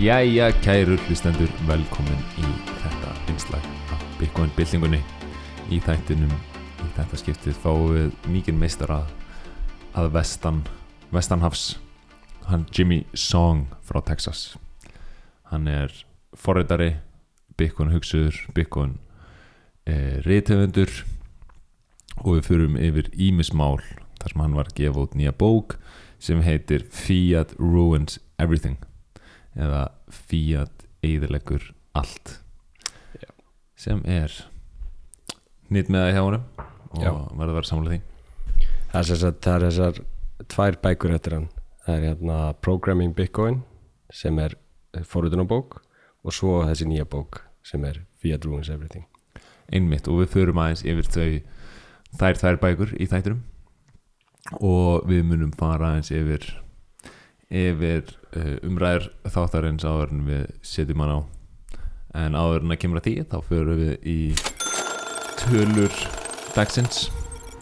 Jæja, kæru hlustendur, velkomin í þetta einslag af Bitcoin byltingunni. Í þættinum í þetta skiptið fáum við mikið meistara að vestan vestanhafs hann Jimmy Song frá Texas. Hann er forritari Bitcoin hugsuður Bitcoin eh, rithöfundur og við fyrum yfir ímismál þar sem hann var að gefa út nýja bók sem heitir Fiat Ruins Everything eða Fiat eðilegur allt Já. sem er nýtt með það hjá honum og Já. verður að vera samlega því Það er þessar, það er þessar tvær bækur eftir hann Það er hérna Programming Bitcoin sem er forritunarbók og svo þessi nýja bók sem er Fiat Ruins Everything einmitt og við förum aðeins yfir þau þær þær bækur í þættinum og við munum fara aðeins yfir yfir uh, umræður þáttarins áður en við setjum hann á en áður en að kemur að því þá förum við í tölur dagsins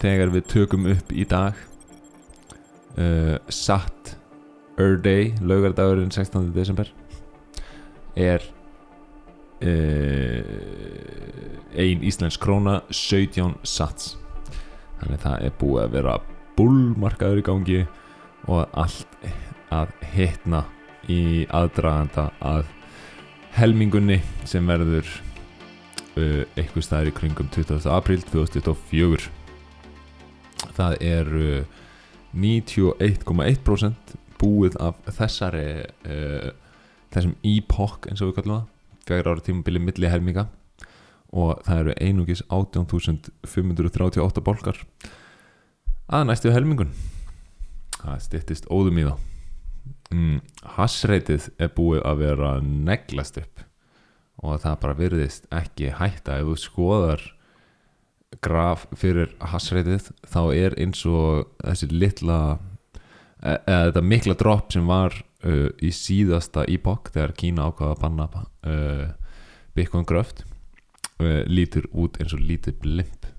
þegar við tökum upp í dag uh, Sat Earth Day, laugardagurinn 16. desember er uh, ein íslensk króna 17 sats þannig það er búið að vera bullmarkaður í gangi og allt að hitna í aðdraganda að helmingunni sem verður uh, eitthvað staðar í kringum 20. apríl 2024 það er uh, 91,1% búið af þessari uh, þessum epoch eins og við kallum það fjagra ára tímabili milli helminga. Og það eru einungis 18.538 bólkar að næstu helmingun. Það styttist óðum í það mm, hassreitið er búið að vera neglast upp og það bara virðist ekki hætta. Ef þú skoðar graf fyrir hassreitið þá er eins og þessi litla e- eða þetta mikla drop sem var uh, í síðasta epoch þegar Kína ákvaða að banna uh, Bitcoin gröft uh, lítur út eins og lítið blimp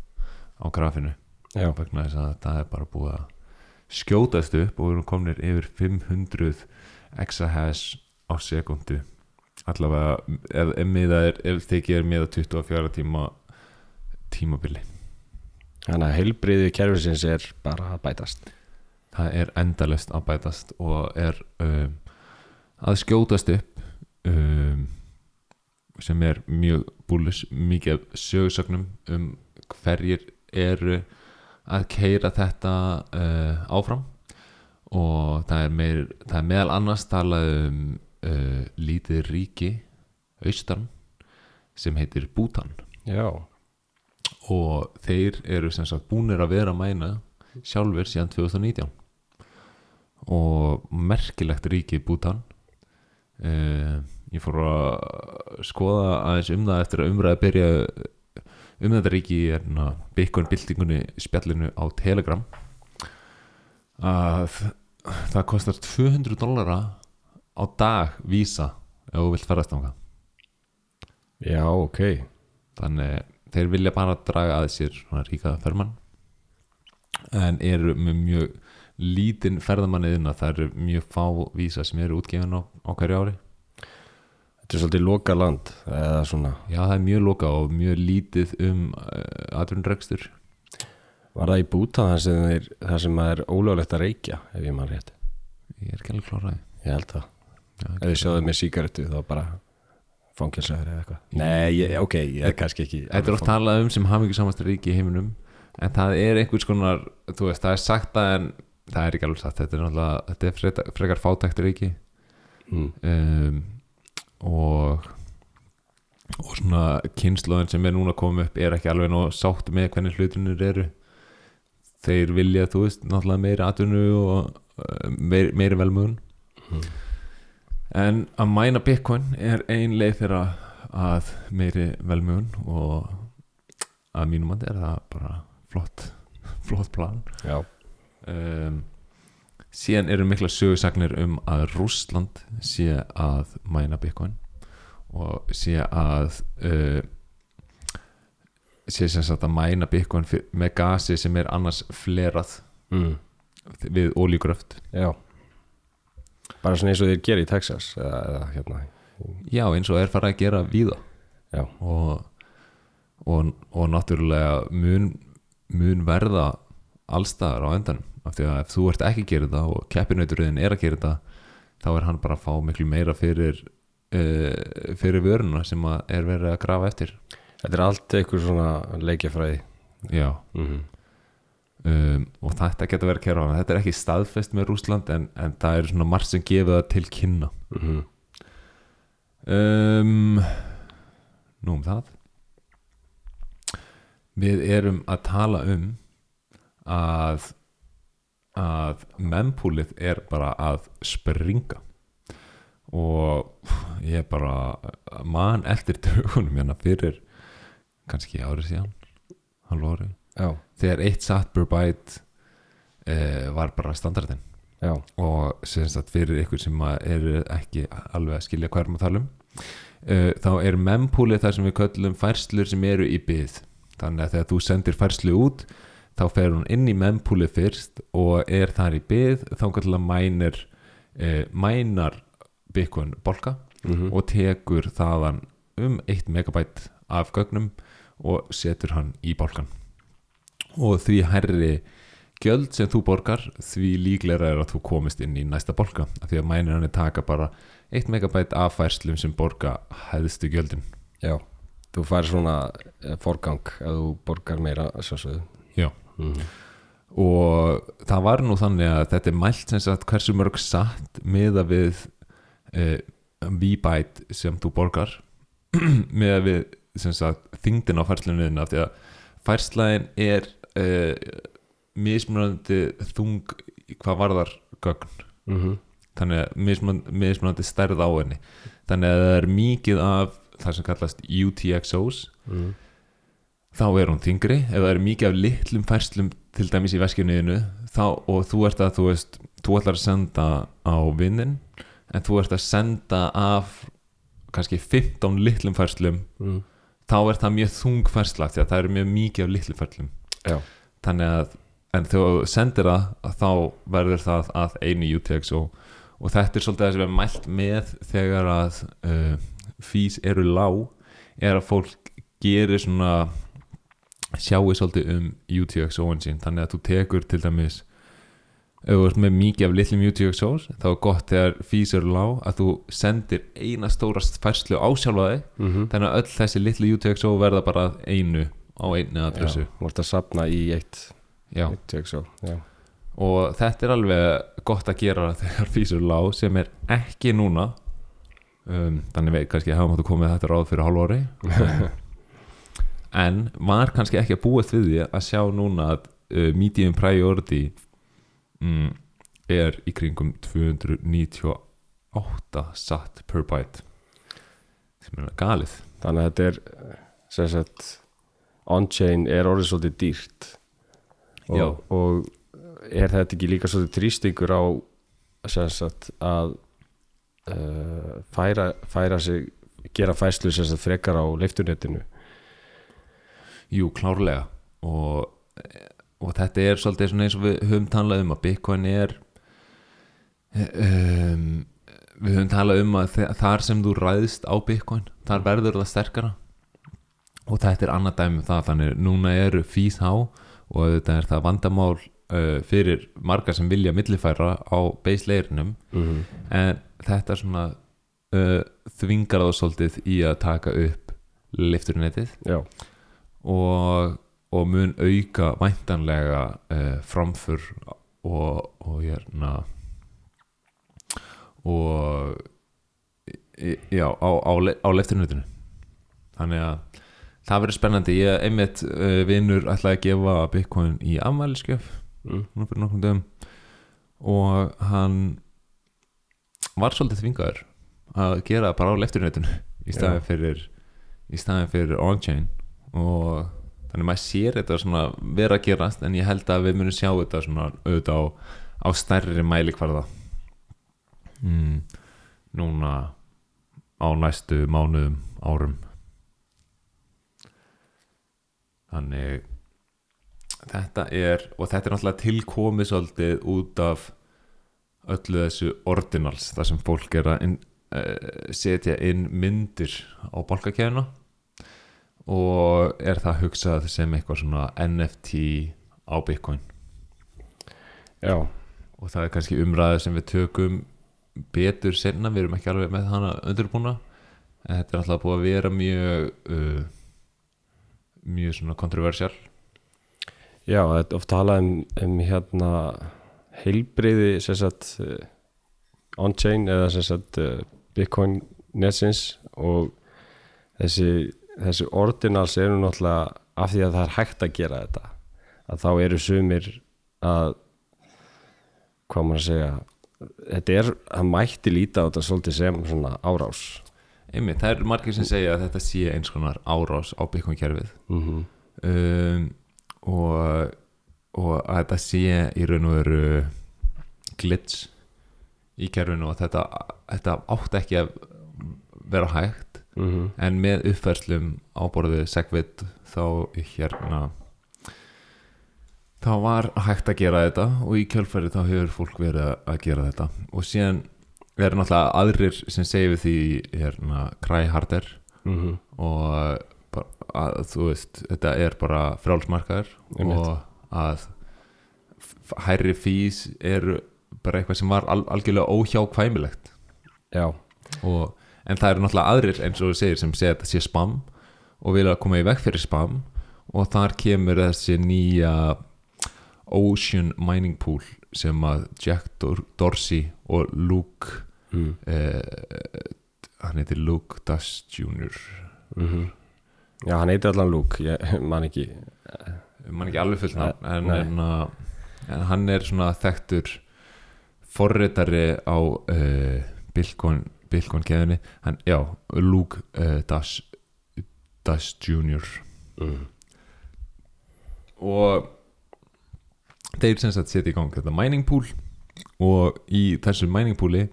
á grafinu. Já, vegna þess að það er bara búið að skjótast upp og við erum komnir yfir 500 exahash á sekundu. Allavega ef, ef, miða er, ef þykir er miða 24 tíma tímabili. Þannig að heilbriði kerfisins er bara að bætast. Það er endalust að bætast og er um, að skjótast upp um, sem er mjög búlus mikið sögursögnum um hverjir eru að keira þetta uh, áfram. Og það er, meir, það er meðal annars talað um uh, lítið ríki austan sem heitir Bútan. Já, og þeir eru sem sagt búnir að vera að mæna sjálfur síðan 2019 og merkilegt ríki Bútan. Uh, ég fór að skoða aðeins um það eftir að umræða byrja um þetta ríki í hérna, Bitcoin byltingunni spjallinu á Telegram að það kostar 200 dollara á dag vísa ef þú vilt ferðast ánga já, ok. Þannig þeir vilja bara draga að sér svona ríka fermann en eru með mjög lítinn ferðamanniðin að það eru mjög fá vísa sem eru útgefin á, á hverju ári Þetta er svolítið loka land eða svona. Já það er mjög loka og mjög lítið um uh, atvinnrekstur Var það í búta þar sem, þeir, þar sem er ólöglegt að reykja ef ég mann rétt? Ég er ekki alveg kláraði Ég held það. Já, Ef þið sjáðu með sígarettu þá bara fangilsæður eða eitthvað. Nei, ég, ok, ég er kannski ekki Þetta er oft talað um sem hafa ekki samast ríki í heiminum en það er einhvers konar þú veist, það er sagt að en það er ekki alveg sagt, þetta er þetta er frekar, frekar fátækt ríki. Mm. um, og og svona kynnslóðin sem er núna koma upp er ekki alveg nóg sátt með hvernig hlutunir eru. Þeir vilja, þú veist, náttúrulega meiri atvinnu og uh, meiri, meiri velmögun Mm. en að mæna bitcoin er ein leið þeirra að meiri velmögun og að mínum andi er það bara flott flott plan. Já, um, síðan eru mikla sögursagnir um að Rússland sé að mæna bitcoin og sé að uh, sé sem sagt að mæna bitcoin með gasi sem er annars flerað mm. við ólígröft já, bara svona eins og þeir gera í Texas eða, eða hérna. Já eins og er farið að gera víða. Já, og, og, og náttúrulega mun, mun verða allstaðar á endanum af því að ef þú ert ekki að gera þetta og keppinauturinn er að gera þetta þá er hann bara að fá miklu meira fyrir uh, fyrir vöruna sem er verið að grafa eftir. Þetta er allt eitthvað svona leikjafræði. Já. Mm um, og þetta getur verið að kæra hana. Þetta er ekki staðfest með Rúsland en, en það er svona margt sem gefið það til kynna. -hmm. um, nú um það. Við erum að tala um að að mempúlið er bara að springa. Og ég bara man eftir dögunum hérna fyrir kannski árið síðan halv já, þegar eitt satt per byte uh, var bara standardin já, og sagt fyrir ykkur sem eru ekki alveg að skilja hvað erum að tala um uh, þá er mempúlið þar sem við köllum færslur sem eru í byð þannig að þegar þú sendir færslu út þá fer hún inn í mempúlið fyrst og er þar í byð þá kallar mænir uh, mænar Bitcoin bolka mm og tekur þaðan um 1 megabæt af gögnum og setur hann í bálkan. Og því herri gjöld sem þú borgar því líklega er að þú komist inn í næsta bálka af því að mænir hann taka bara 1 megabæt af færslum sem borga hæðstu gjöldin. Já þú fær svona eh, forgang að þú borgar meira sjálfsögðu. Já. Mm og það var nú þannig að þetta er mælt sem sagt hversu mörg satt miða við uh, V-byte sem þú borgar miða við sem sagt þingdin á færslunniðina því að færslæðin er uh, mismunandi þung hvað varðar gögn. -hmm. þannig að mismunandi, mismunandi stærð á henni. Þannig að það er mikið af það sem kallast UTXOs Mm þá er hún þingri ef það er mikið af litlum færslum til dæmis í veskjunniðinu og þú ert að þú veist þú ætlar að senda á vinnin en þú ert að senda af kannski 15 litlum færslum Mm. þá er það mjög þung færsla því að það er mjög mikið af litlum færslum. Já, þannig að en þú sendir það að þá verður það að einu UTX og, og þetta er svolítið það sem er mælt með þegar að uh, fís eru lág er að fólk gerir svona sjáu svolítið um UTXO-in sín. Þannig að þú tekur til dæmis ef þú ert með mikið af litlum UTXOs þá er gott þegar fís eru lág að þú sendir eina stórast færslu á sjálfa þig. Mm þannig að öll þessi litlu UTXO verða bara að einu á einu adressu. Já þú ert að sapna í eitt, Já. eitt TXO já, og þetta er alveg gott að gera þegar físur lág sem er ekki núna. Um, þannig veit kannski að hafa máttu komið þetta ráð fyrir hálf ári en var kannski ekki að búast við því að sjá núna að uh, medium priority mm, er í kringum 298 satt per byte sem er galið. Þannig að þetta er eh, sem sagt on-chain er orðið svolítið dýrt. Og, og er þetta ekki líka svolítið trýstingur á sagt að uh, færa, færa sig gera fæslu sagt frekar á leiftunetinu Jú, klárlega. Og, og þetta er svolítið eins og við höfum talað um að Bitcoin er um, við höfum talað um að þar sem þú ræðist á Bitcoin þar verður það sterkara. Og þetta er annað dæmi um það þannig núna eru fís há og þetta er það vandamál uh, fyrir marga sem vilja millifæra á base-layerinum mm -hmm. en þetta er svona uh, þvingar það svolítið í að taka upp lifturnetið já, og, og mun auka væntanlega uh, framför og, og hérna og í- já, á, á, á leftinutinu þannig að það verður spennandi. Ég einmitt uh, vinnur ætlaði að gefa Bitcoin í afmæliskjöf mm. núna fyrir nokkrum dögum og hann var svolítið þvingaður að gera bara á leftinutinu í staðin fyrir fyrir on-chain og þannig maður sér þetta svona vera að gerast en ég held að við munum sjá þetta svona auðvitað á, á stærri mæli hverða mm, núna á næstu mánuðum árum. Þannig þetta er og þetta er náttúrulega tilkomið svolítið út af öllu þessu ordinals þar sem fólk er að inn, uh, setja inn myndir á bálkakefina og er það hugsað sem eitthvað svona NFT á Bitcoin? Já, og það er kannski umræði sem við tökum betur senna, við erum ekki alveg með hana undirbúna. En þetta er alltaf búið að vera mjög uh, mjög svona kontroversial. Já, þetta oft talað um, um hérna heilbriði sagt uh, on-chain eða sagt uh, Bitcoin netsins. Og þessi, þessi ordinals eru náttúrulega af því að það er hægt að gera þetta að þá eru sumir að hvað maður að segja þetta er, það mætti líta á þetta svolítið sem svona árás. Einmitt, það eru margir sem segja að þetta sé eins konar árás á Bitcoin kerfið mm -hmm. um, og, og að þetta sé í raun og veru glitch í kerfinu og þetta, þetta átt ekki að vera hægt Mm en með uppfærslum áborðið Segwit þá hérna þá var hægt að gera þetta og í kjölfæri þá hefur fólk verið að- gera þetta. Og síðan er náttúrulega aðrir sem segir við því hérna kræharder -hmm. og bara, að, þú veist, þetta er bara frálsmarkaður og að hærri fís eru bara eitthvað sem var al algjörlega óhjákvæmilegt. Já, og, en það eru náttúrulega aðrir eins og þú segir sem segja að þetta sé spam og vilja koma í veg fyrir spam og þar kemur þessi nýja Ocean Mining Pool sem að Jack Dor Dorsey og Luke mm. eh, hann heitir Luke Dash Jr. Mm já, hann heitir allan Luke ég man ekki mann ekki alveg fullt nafn en, en, uh, en hann er svona þekktur forritari á uh, Bitcoin, Bitcoin keðinni hann, já, Luke uh, Dash Dash Jr. mm. og þeir sem sagt setja í gang þetta mining pool og í þessu mining pooli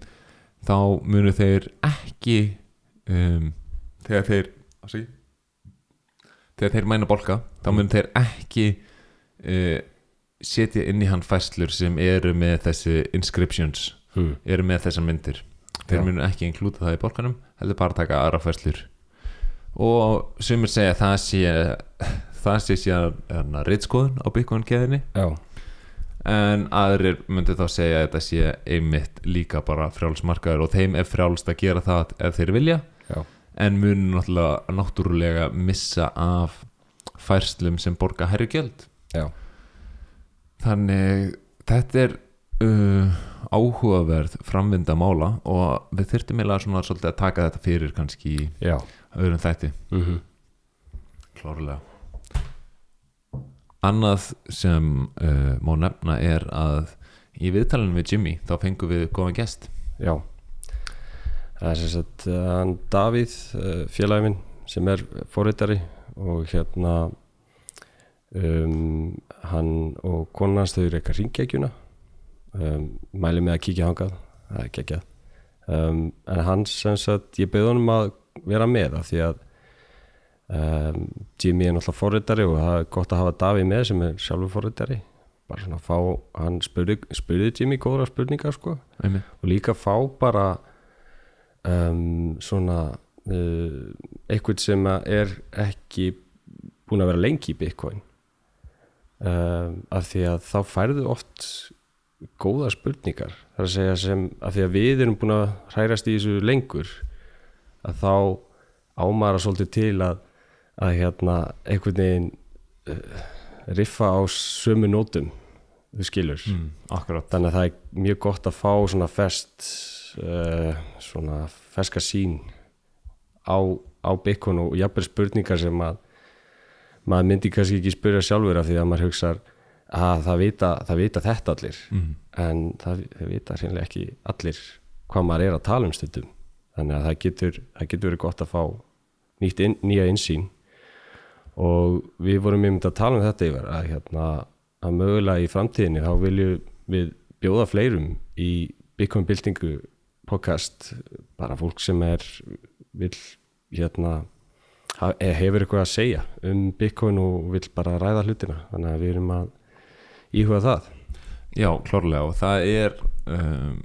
þá munu þeir ekki um, þegar þeir ásí, þegar þeir mæna bolka þá munu þeir ekki uh, setja inn í hann fæslur sem eru með þessi inscriptions Mm. eru með þessar myndir þeir munu ekki inklúta það í bolkanum heldur bara taka aðra fæslur og sumir segja að það sé það sé síðan rittskoðun á já, en aðrir myndi þá segja að þetta sé einmitt líka bara frjálsmarkaður og þeim er frjálst að gera það ef þeir vilja. Já, en munu náttúrulega náttúrulega missa af færslum sem borga herri gjöld. Já, þannig þetta er uh, áhugaverð framvinda mála og við þurftum eiginlega svona svolítið að taka þetta fyrir kannski í öðrum þætti. Mm klárlega. Annað sem uh, má nefna er að í viðtalinu við Jimmy þá fengum við góðan gest. Já. Það er sem sagt uh, hann Davíð uh, félagi minn sem er forritari og hérna um, hann og konan hans þau reyka ringekjuna um, mæli með að kíkja hangað það er ekki um, en hann sem sagt ég beði honum að vera með af því að um, Jimmy er náttúrulega forritari og það er gott að hafa Davíð með sem er sjálfur forritari. Bara svona að fá, hann spurði, spurði Jimmy góðra spurningar sko. Einmitt. og líka fá bara svona uh, eitthvað sem að er ekki búin að vera lengi í Bitcoin. Um, af því að þá færðu oft góða spurningar. Það er að segja sem af því að við erum búin að hrærast í þessu lengur að þá ámara svolítið til að, að hérna einhvern veginn uh, riffa á sömu nótum þú skilur. Mm, þannig að það er mjög gott að fá svona fest uh, svona ferska sín á, á Bitcoin og jafnvel spurningar sem að maður myndi kannski ekki spyrja sjálfur af því að maður hugsar að það vita, það vita þetta allir. Mm, en það, það vita hreinlega ekki allir hvað maður er að tala um stundum. Þannig að það getur, það getur verið gott að fá nýtt inn, nýja insýn og við vorum einmitt að tala um þetta yfir að, hérna, að mögulega í framtíðinni þá viljum við bjóða fleirum í Bitcoin byltingu podcast. Bara fólk sem er vil hérna eh, hefur eitthvað að segja um Bitcoin og vil bara ræða hlutina. Þannig að við erum að íhuga það? Já, klárlega og það er um,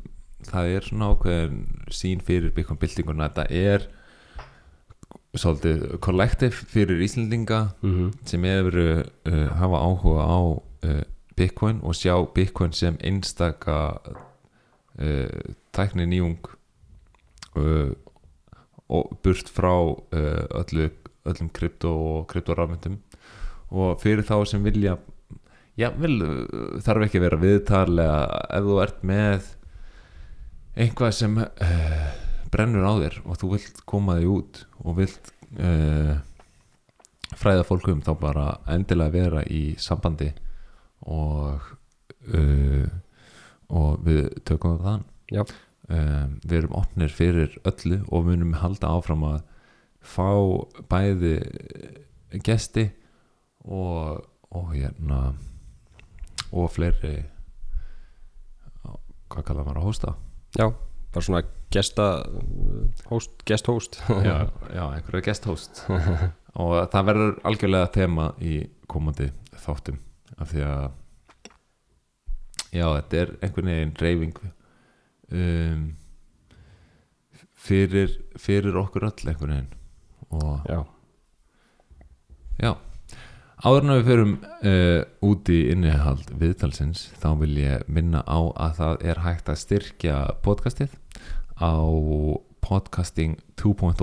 það er svona ákveðin sín fyrir Bitcoin byltinguna. Þetta er svolítið kollektiv fyrir Íslendinga mm -hmm. sem eru uh, hafa áhuga á uh, Bitcoin og sjá Bitcoin sem einstaka uh, tækni nýjung uh, og burt frá uh, öllu, öllum krypto og kryptorafmyndum. Og fyrir þá sem vilja já, vel, uh, þarf ekki að vera viðtarlega ef þú ert með einhvað sem uh, brennur á þér og þú vilt koma því út og vilt uh, fræða fólk um þá bara endilega vera í sambandi og uh, og við tökum það þann um, við erum opnir fyrir öllu og munum halda áfram að fá bæði gesti og og hérna og fleiri hvað kallar maður að hósta Já, bara svona gesta host, guest host. Já, já, einhverju guest host. Og það verður algjörlega tema í komandi þáttum af því að já, þetta er einhvern veginn reyfing um, fyrir fyrir okkur öll einhvern veginn. Og Já, já áður en við förum uh, út í innihald viðtalsins þá vil ég minna á að það er hægt að styrkja podcastið á podcasting 2.0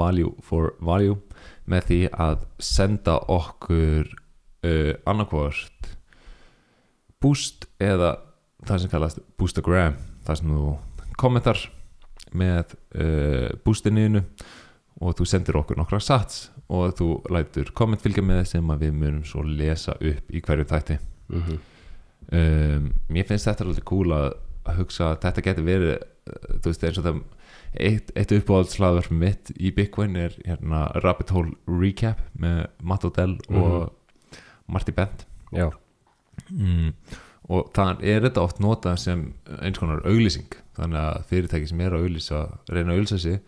value for value með því að senda okkur uh, annarkvort boost eða það sem kallast boostagram það sem þú kommentar með uh, boostinniðinu og þú sendir okkur nokkra sats og þú lætur komment fylgja með sem að við munum svo lesa upp í hverju þætti. Mm um, mér finnst þetta alveg cool að, hugsa að þetta getur verið uh, þú veist eins og það eitt, eitt uppáhaldslaðverf mitt í Bitcoin er hérna Rabbit Hole Recap með Matt Odell og Marty Bent. Mm. og það er þetta oft notað sem eins konar auglýsing þannig að fyrirtæki sem er að auglýsa reyna að auglýsa sig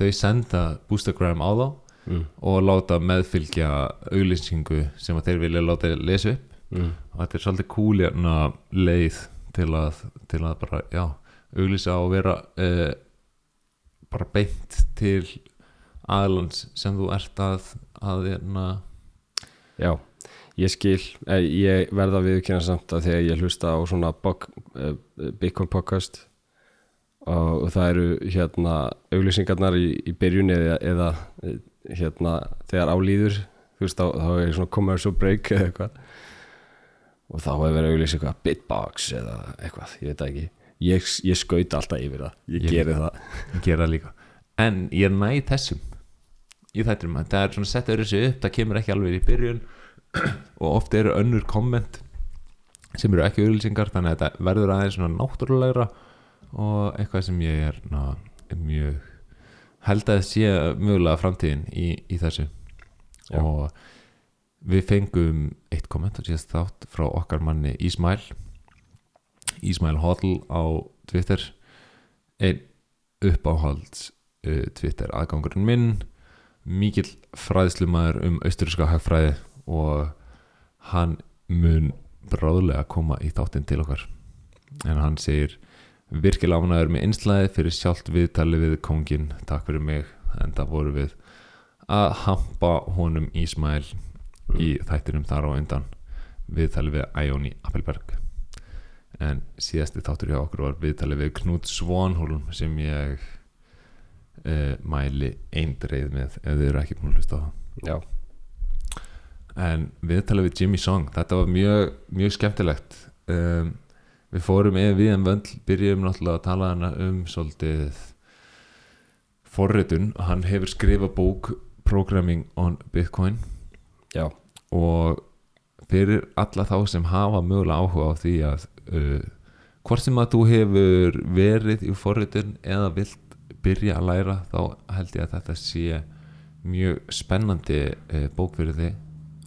þau senda boostergram á þá mm. og láta meðfylgja auglýsingu sem þeir vilja láta lesa upp Mm. og þetta er svolítið hérna leið til að, til að bara, já, auglýsa og vera uh, bara beint til aðlands sem þú ert að að hérna já Ég skil, eh, ég verða viðkynna samt að þegar ég hlusta á svona eh, Bitcoin podcast og það eru hérna auglýsingarnar í, í byrjun eða, eða hérna þegar álýður þú veist þá, þá er svona commercial break eða eitthvað. Og þá hefur verið auglýs eitthvað bitbox eða eitthvað, ég veit ekki. Ég, ég skaut alltaf yfir það, ég, Ég- geri það. Gera það líka. En ég næ þessum í þættum að það er svona sett öðru sig upp það kemur ekki alveg í byrjun. Og oft eru önnur komment sem eru ekki auðlýsingar þannig að þetta verður aðeins svona náttúrulegra og eitthvað sem ég er ná, mjög held að sé mögulega framtíðin í, í þessu. Já. og við fengum eitt komment og síðast þátt frá okkar manni Ísmæl Ísmæl Hodl á Twitter. Einn uppáhalds uh, Twitter aðgangurinn minn. Mikill fræðslumæður um austuríska hagfræði og hann mun bráðlega koma í þáttinn til okkar. En hann segir virkilega ánæður með einslæði fyrir sjálft viðtali við kongin takk fyrir mig en það voru við að hampa honum Ísmæl í þættinum þar á undan. Viðtali við Æjóni Appelberg. En síðasti þáttur hjá okkur var viðtali við Knút Svanholm sem ég uh, mæli eindreið með ef þið eru ekki búin að hlusta á það. Já, en viðtalið við Jimmy Song þetta var mjög, mjög skemmtilegt. Um, við fórum yfir við en vönd byrjum náttúrulega að tala hana um svolítið forritun. Hann hefur skrifað bók Programming on Bitcoin. Já, og fyrir alla þá sem hafa mögulega áhuga á því að uh, hvort sem að þú hefur verið í forritun eða vilt byrja að læra þá held ég að þetta sé mjög spennandi uh, bók fyrir þig.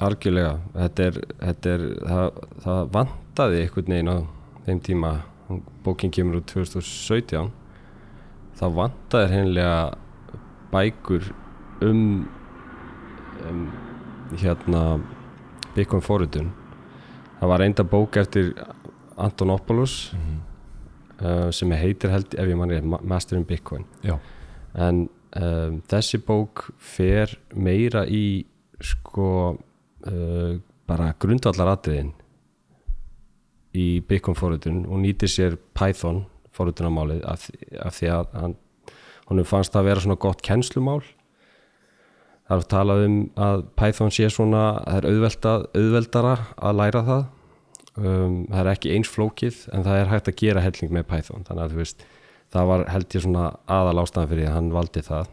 Algjörlega. Þetta er, þetta er það, það vantaði einhvern veginn á þeim tíma bókin kemur úr 2017 það vantaði hreinlega bækur um, um hérna Bitcoin forritun það var enda bók eftir Antonopoulos Mhm. uh, sem heitir held ef ég manni Master in Bitcoin Já. en um, þessi bók fer meira í sko uh, bara grundvallar atriðin í Bitcoin forritun og nýtir sér Python forritunarmálið af, af því að hann, honum fannst það að vera svona gott kennslumál. Það er að tala um að Python sé svona það er auðvelda, auðveldara að læra það. Um, það er ekki eins flókið en það er hægt að gera helling með Python. Þannig að þú veist það var held ég svona aðal ástæðan fyrir að hann valdi það.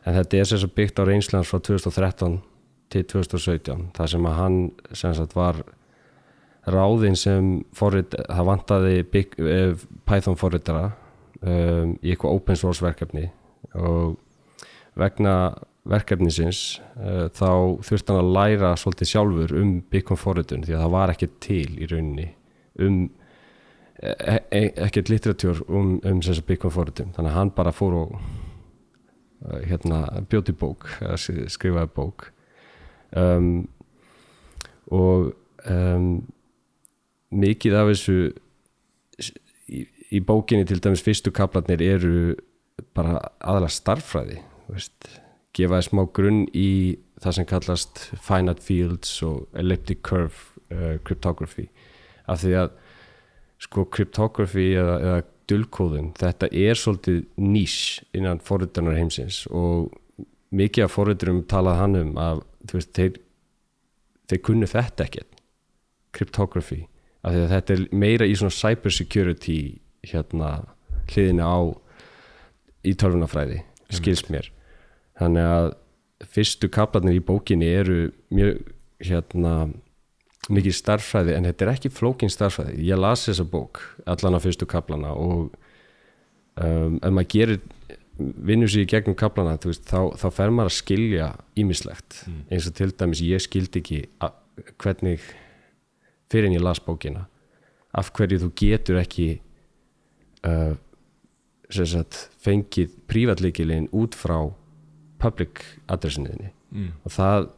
En þetta er sagt byggt á reynslans frá 2013 til 2017 þar sem að hann sem sagt var ráðinn sem forrit, það vantaði big, eh, Python forritara um, í eitthvað open source verkefni og vegna verkefnisins uh, þá þurfti hann að læra svolítið sjálfur um Bitcoin forritun því að það var ekki til í rauninni um e e ekkert litteratúr um, um Bitcoin forritun. Þannig að hann bara fór og uh, hérna bjóti bók skrifaði bók. Um, og um, mikið af þessu í, í bókinni til dæmis fyrstu kaplarnir eru bara aðalega starffræði þú veist, gefa þér smá grunn í það sem kallast finite fields og elliptic curve uh, cryptography. Af því að sko cryptography eða, eða dulkóðun, þetta er svolítið nýs innan forritanar heimsins og mikið af forriturum talað hann um að veist, þeir, þeir kunnu þetta ekkert. Cryptography af því að þetta er meira í svona cyber security hérna hliðina á í tölvunafræði skils mér. Þannig að fyrstu kaplarnir í bókinni eru mjög hérna mikið starffræði en þetta er ekki flókin starffræði ég las þessa bók allan á fyrstu kaplana og um, ef maður gerir vinnur sér í gegnum kaplana veist, þá, þá fer maður að skilja ímislegt Mm. eins og til dæmis ég skildi ekki hvernig fyrir en ég las bókina. Af hverju þú getur ekki uh, sagt, fengið prívatleikilinn út frá public adressinniðinni mm. og það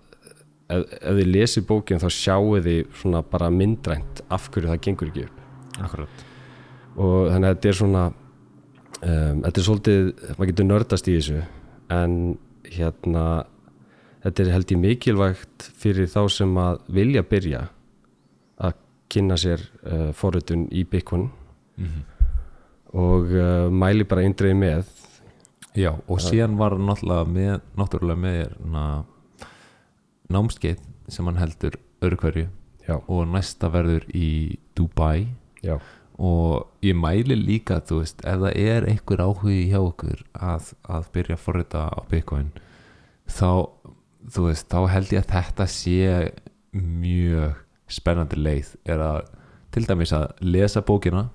ef, ef þið lesið bókin þá sjáu þið svona bara myndrænt af hverju það gengur ekki upp. Akkurat. Og þannig að þetta er svona um, þetta er svolítið, maður getur nördast í þessu en hérna þetta er held ég mikilvægt fyrir þá sem að vilja byrja kynna sér uh, forritun í Bitcoin. Mm og uh, mæli bara eindreið með. Já, og síðan var náttúrulega með, náttúrulega með na, námskeið sem hann heldur öðru hverju. Já, og næsta verður í Dubai. Já, og ég mæli líka, þú veist, ef það er einhver áhugi hjá okkur að, að byrja að forrita á Bitcoin þá, þú veist, þá held ég að þetta sé mjög spennandi leið er að til dæmis að lesa bókina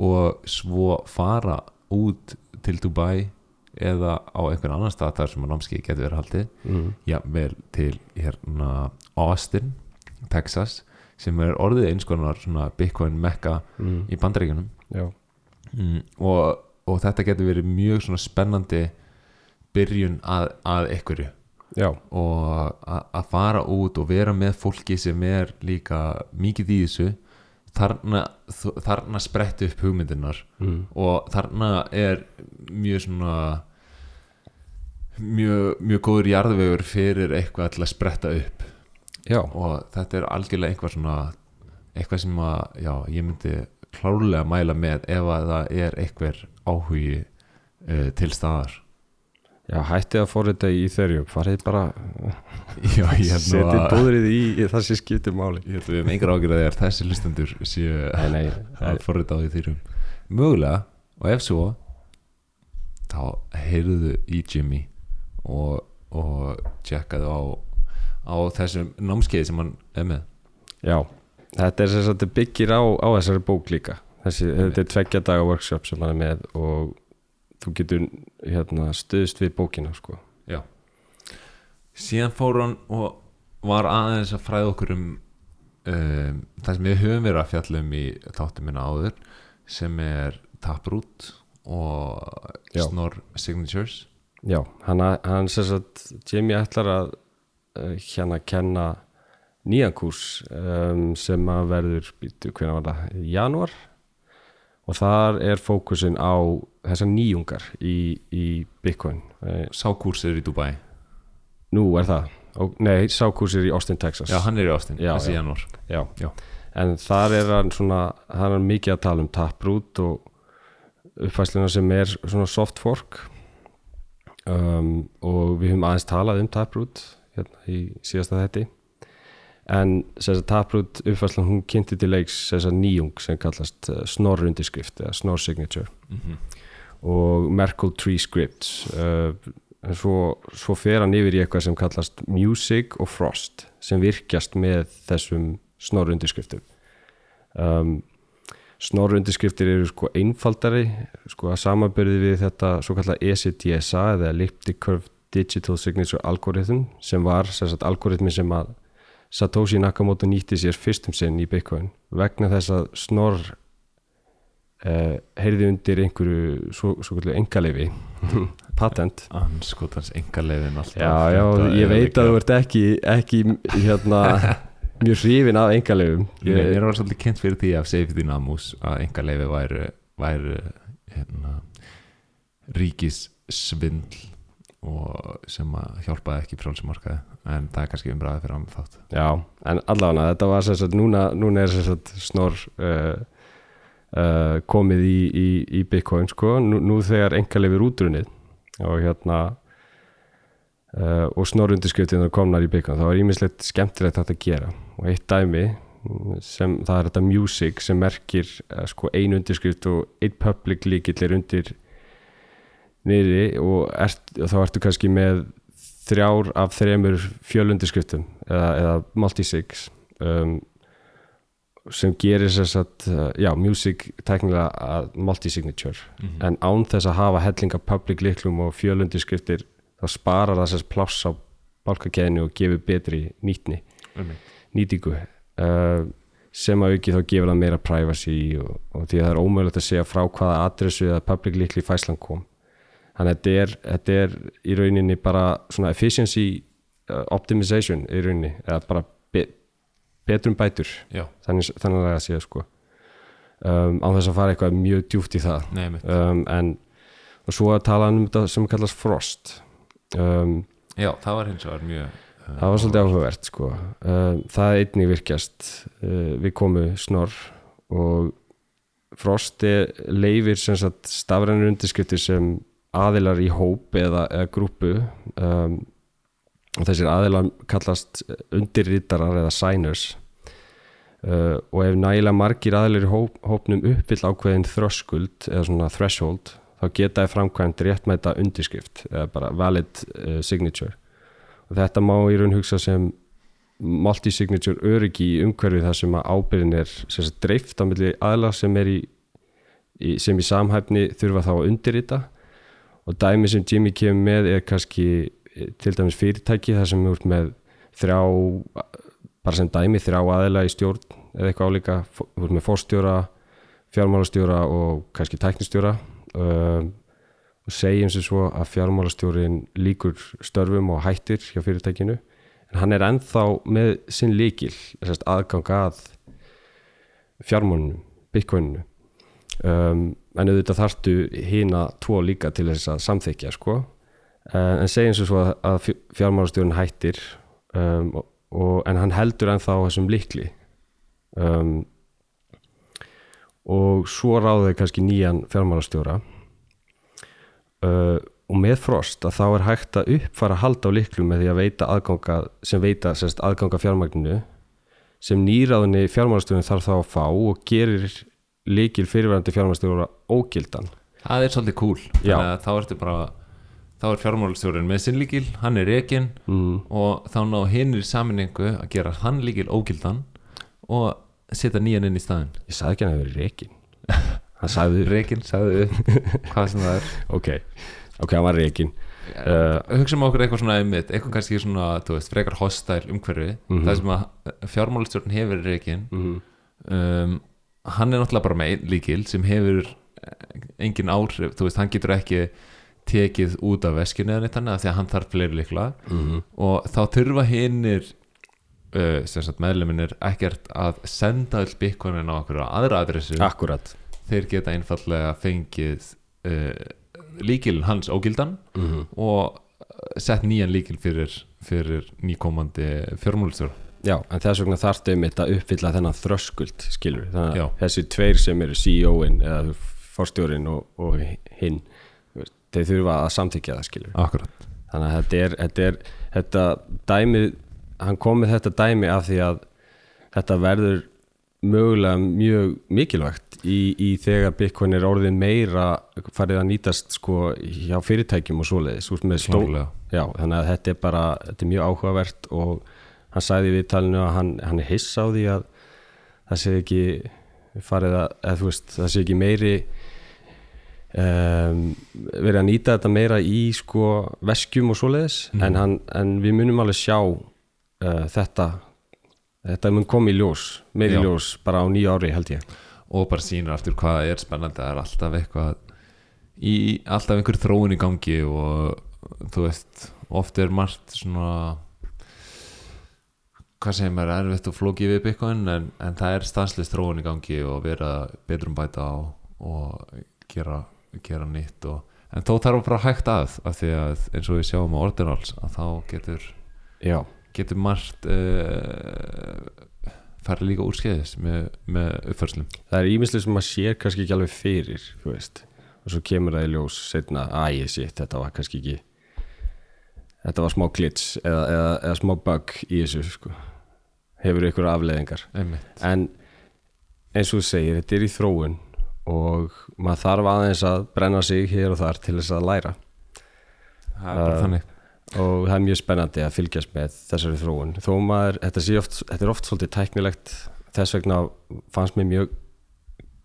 og svo fara út til Dubai eða á einhvern annan stað þar sem að námskeið getur verið haldið. Mm, jafnvel til hérna Austin, Texas sem er orðið eins konar svona Bitcoin mekka mm, í bandaríkjunum. Já, mm, og, og þetta getur verið mjög svona spennandi byrjun að, að einhverju já, og að, fara út og vera með fólki sem er líka mikið í þessu þarna, þarna spretti upp hugmyndinar mm, og þarna er mjög svona mjög, mjög góður jarðvegur fyrir eitthvað til að spretta upp. Já, og þetta er algjörlega eitthvað svona eitthvað sem að já, ég myndi klárlega mæla með ef að það er eitthvað áhugi uh, til staðar já, hættið að forrita í Ethereum, farið bara já, ég held nú setið að búðrið í, í það sem skiptir máli. Ég held að við hefum engar ágjörð að þegar þessi lustendur séu nei, nei, að forrita á því þýrum mögulega og ef svo þá heyrðu í Jimmy og, og tjekkaðu á, á þessum námskeiði sem hann er með. Já þetta er sem sagt byggir á, á þessari bók líka. Þessi, þetta er tveggja daga workshop sem hann er með og þú getur hérna, stuðst við bókina sko. Já Síðan fór hann og var aðeins að fræða okkur um, um það sem við höfum verið að fjalla um í þáttum minna áður sem er Taproot og Já. Snor Signatures já, hann, hann sem sagt Jamie ætlar að uh, hérna kenna nýjan kúrs um, sem að verður býtu, hvernig var það, í janúar og þar er fókusin á þessar nýjungar í, í Bitcoin. Eh, Sákúrsir í Dubai. Nú er það, og, nei, sákúrs er í Austin, Texas. Já, hann er í Austin, Já, þessi janúar. Já. Já. en þar er hann svona hann er mikið að tala um taprút og uppfæsluna sem er svona soft fork. Um, og við höfum aðeins talað um taprút hérna í síðasta þetti en þess að taprút uppfæslan hún kynnti til leiks þess að nýjung sem kallast uh, snor undirskrift eða snor signature. Mm og Merkle Tree Scripts. Uh, en svo, svo fer hann yfir í eitthvað sem kallast Music og Frost sem virkjast með þessum snorrundirskriftum. Um, snorrundirskriftir eru sko einfaldari sko að samanbyrði við þetta svo kallað E ECDSA eða Elliptic Curve Digital Signature Algorithm sem var sagt algoritmi sem að Satoshi Nakamoto nýtti sér fyrstum sinn í Bitcoin vegna þess að snorr uh, heyrði undir einhverju svo, svo kallu engaleifi patent. Anskotans engaleiðin alltaf. Já, já, ég er veit að þú ert ekki ekki hérna mjög hrifin af engaleifum Ég, ég var svolítið kynnt fyrir því af Safety Namus að engaleifi væru, væru hérna, ríkissvindl og sem að hjálpaði ekki frálsumarkaði en það er kannski umræðið fyrir að þátt. Já, en allavega þetta var sagt, núna, núna er sagt snor uh, uh, komið í, í, í Bitcoin sko, nú, nú þegar engaleifir útrunnið og hérna uh, og snorrundirskriftin komnar í Bitcoin, þá er ímislegt skemmtilegt þetta að gera. Og eitt dæmi sem það er þetta music sem merkir uh, sko ein undirskrift og einn public líkill er undir niðri og, ert, og þá ertu kannski með þrjár af þremur fjölundirskriftum eða, eða multisigs um, sem gerir þess að uh, já, music teknilega að multisignature. Mm en án þess að hafa hellinga public liklum og fjölundirskriftir þá sparar það þess pláss á bálkakeðinu og gefur betri nýtni nýtingu uh, sem að auki þá gefur það meira privacy og, og því að það er ómögulegt að segja frá hvaða adressu eða public likli fæslan kom. Þannig að þetta er, þetta er í rauninni bara svona efficiency uh, optimization í rauninni eða bara betrum bætur. Já, þannig, þannig að segja sko. Um, á þess að fara eitthvað mjög djúft í það. Nei um, en og svo að tala um þetta sem kallast frost. Um, Já, það var hins vegar mjög uh, það var svolítið áhugavert. sko. Um, það einnig virkjast uh, við komu snorr og frost er, leifir sem sagt stafrænir undirskriftir sem aðilar í hóp eða, eða grúpu um, og þessir aðilar kallast undirritarar eða signers uh, og ef nægilega margir aðilar í hóp, hópnum uppvill ákveðin þröskuld eða svona threshold þá geta þið framkvæmt réttmæta undirskrift eða bara valid uh, signature. Og þetta má í raun hugsa sem multi-signature öryggi í umhverfi þar sem að ábyrðin er sagt, dreift á milli aðla sem er í, í sem í samhæfni þurfa þá að undirrita. Og dæmi sem Jimmy kemur með er kannski eh, til dæmis fyrirtæki þar sem við ert með þrjá bara sem dæmi þrjá aðila í stjórn eða eitthvað álíka, við ert með fórstjóra fjármálastjóra og kannski tæknistjóra. Um, og segjum sem svo að fjármálastjórin líkur störfum og hættir hjá fyrirtækinu. En hann er ennþá með sinn líkil aðgang að fjármálunum, bitcoininu. Um, en auðvitað þarftu hína tvo líka til þess að samþykja sko. Uh, en segjum sem svo að, fjármálastjórun hættir um, og, og, en hann heldur ennþá þessum líkli um, og svo ráðið kannski nýjan fjármálastjóra. Uh, og með frost að þá er hægt að uppfara hald á líklum með því að veita aðganga sem veita sérst, aðganga fjármagninu sem nýraðunni fjármálastjórun þarf þá að fá og gerir líkil fyrirverandi fjármálastjóra ógildan. Það er svolítið cool. Já. Þannig að þá ertu bara þá er fjármálastjórinn með sinn líkil, hann er rekin mm. og þá ná hinnir saminningu að gera hann líkil ógildan og setja nýjan inn í staðinn. Ég sagði ekki að hann hefur verið rekin hann sagði, Rekin, sagði hvað sem það er. Ok, ok, hann var rekin uh, hugsa um okkur eitthvað svona einmitt, eitthvað kannski svona, þú veist, frekar hostile umhverfi. Mhm. það sem að fjármálastjórn hefur rekin mm, um, hann er náttúrulega bara með líkil sem hefur eh, engin áhrif, þú veist, hann getur ekki tekið út af veskinu eða neitt annað af því að hann þarf fleiri líkla mm, og þá þurfa hinnir uh, er ekkert að senda öll bitcoinin á okkur aðra adressu. Akkurat þeir geta einfallega fengið uh, líkilin hans ógildan mm og sett nýjan líkil fyrir, fyrir nýkomandi fjármálustjóra Já, en þess vegna þarftu einmitt að uppfylla þennan þröskuld, skilur þannig að þessi tveir sem eru CEO-in eða forstjórin og, og hinn þeir þurfa að samþykja það, skilur Akkurat. Þannig að þetta er, þetta er þetta dæmi, hann kom með þetta dæmi af því að þetta verður mögulega mjög mikilvægt í, í þegar Bitcoin er orðin meira farið að nýtast sko hjá fyrirtækjum og svoleiðis. Já, þannig að þetta er bara þetta er mjög áhugavert og hann sagði í viðtalinu að hann, hann er hissa á því að það sé ekki farið að, þú veist, það sé ekki meiri um, verið að nýta þetta meira í sko veskjum og svoleiðis Mhm. en, hann, en við munum alveg sjá uh, þetta þetta mun koma í ljós, meiri Já. ljós bara á nýja ári held ég og bara sýnir aftur hvað er spennandi það er alltaf eitthvað í alltaf einhver þróun í gangi og þú veist, oft er margt svona hvað segir maður, erfitt og flókið við Bitcoin en, en það er stanslist þróun í gangi og vera betrum bæta á og gera, gera nýtt og, en þó þarf bara hægt að af því að eins og við sjáum á Ordinals að þá getur, Já, getur margt uh, farið líka úrskeiðis með, með uppförslum það er ímislega sem maður sér kannski ekki alveg fyrir og svo kemur það í ljós setna, æ, shit, þetta var kannski ekki þetta var smá glitch eða, eða, eða smá bug í þessu sko. hefur ykkur afleðingar einmitt. En eins og þú segir, þetta er í þróun og maður þarf aðeins að brenna sig hér og þar til þess að læra. Það er bara Uh, þannig. og það er mjög spennandi að fylgjast með þessari þróun. Þó maður, þetta, oft, þetta er oft svolítið tæknilegt þess vegna fannst mér mjög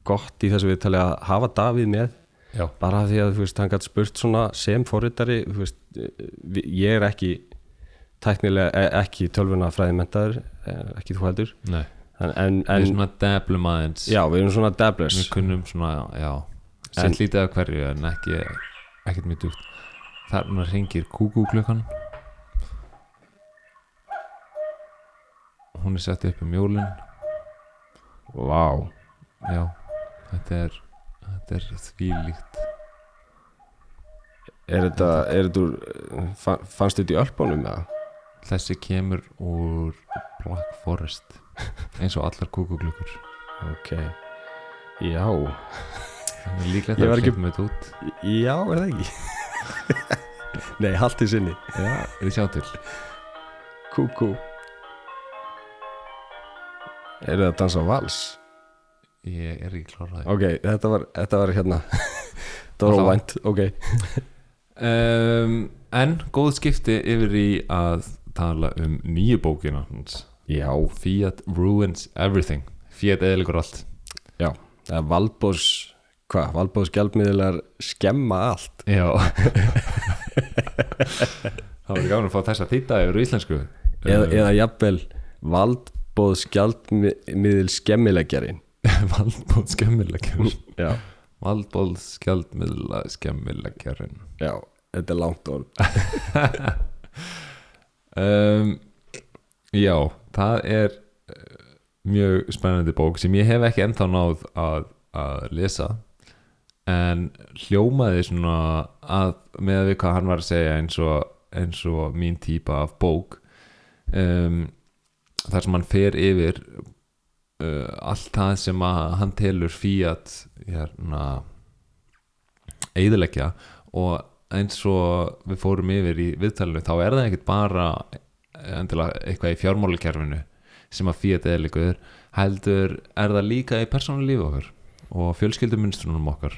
gott í þessu viðtali að hafa Davíð með. Já, bara því að veist, hann gæti spurt svona sem forritari veist, vi- ég er ekki tæknilega, e- ekki tölvuna fræði mentaður, ekki þú heldur. Nei en, en, við en svona deblum aðeins. Já, við erum svona dabblers við kunnum svona, já. Sett lítið af hverju en ekki ekkert mjög djúpt. Þarna ringir kúkú klukkan. Hún er sett upp um jólin. Vá, já, þetta er þetta er þvílíkt er þetta, er þetta fannst þetta í ölpunum eða? þessi kemur úr Black Forest eins og allar kúkú klukkur Ok, já. Það er líklegt að ekki- hleypum þetta út. Já, er það ekki? Nei, haldt í sinni. Já, við sjá til. Kúkú. Er það að dansa vals? ég er ekki klárað Ok, þetta var, þetta var hérna. Þetta var óvænt, ok. Um, en góð skipti yfir í að tala um nýju bókina hans Já, Fiat ruins everything. Fiat eðligur allt. Já. Það er Valbós, hvað? Valbós gjaldmiðlar skemma allt. Já. Það var gaman að fá þessa þýtta yfir í íslensku. Eða, eða jafnvel Valbós gjaldmiðl skemmileggjarin Valdbóð skemmilegjur Já, Valdbóð skjaldmiðla skemmilegjarinn já, þetta er langt orð. Um, Já, það er uh, mjög spennandi bók sem ég hef ekki ennþá náð að, að lesa. En hljómaði svona að með að við hvað hann var að segja eins og, eins og mín típa af bók um, þar sem hann fer yfir uh, allt það sem hann telur Fiat hérna eðilegja og eins og við fórum yfir í viðtalinu þá er það ekkert bara endilega eitthvað í fjármálakerfinu sem að Fiat eðilegur heldur er það líka í persónulífi okkar og fjölskyldumunstrunum okkar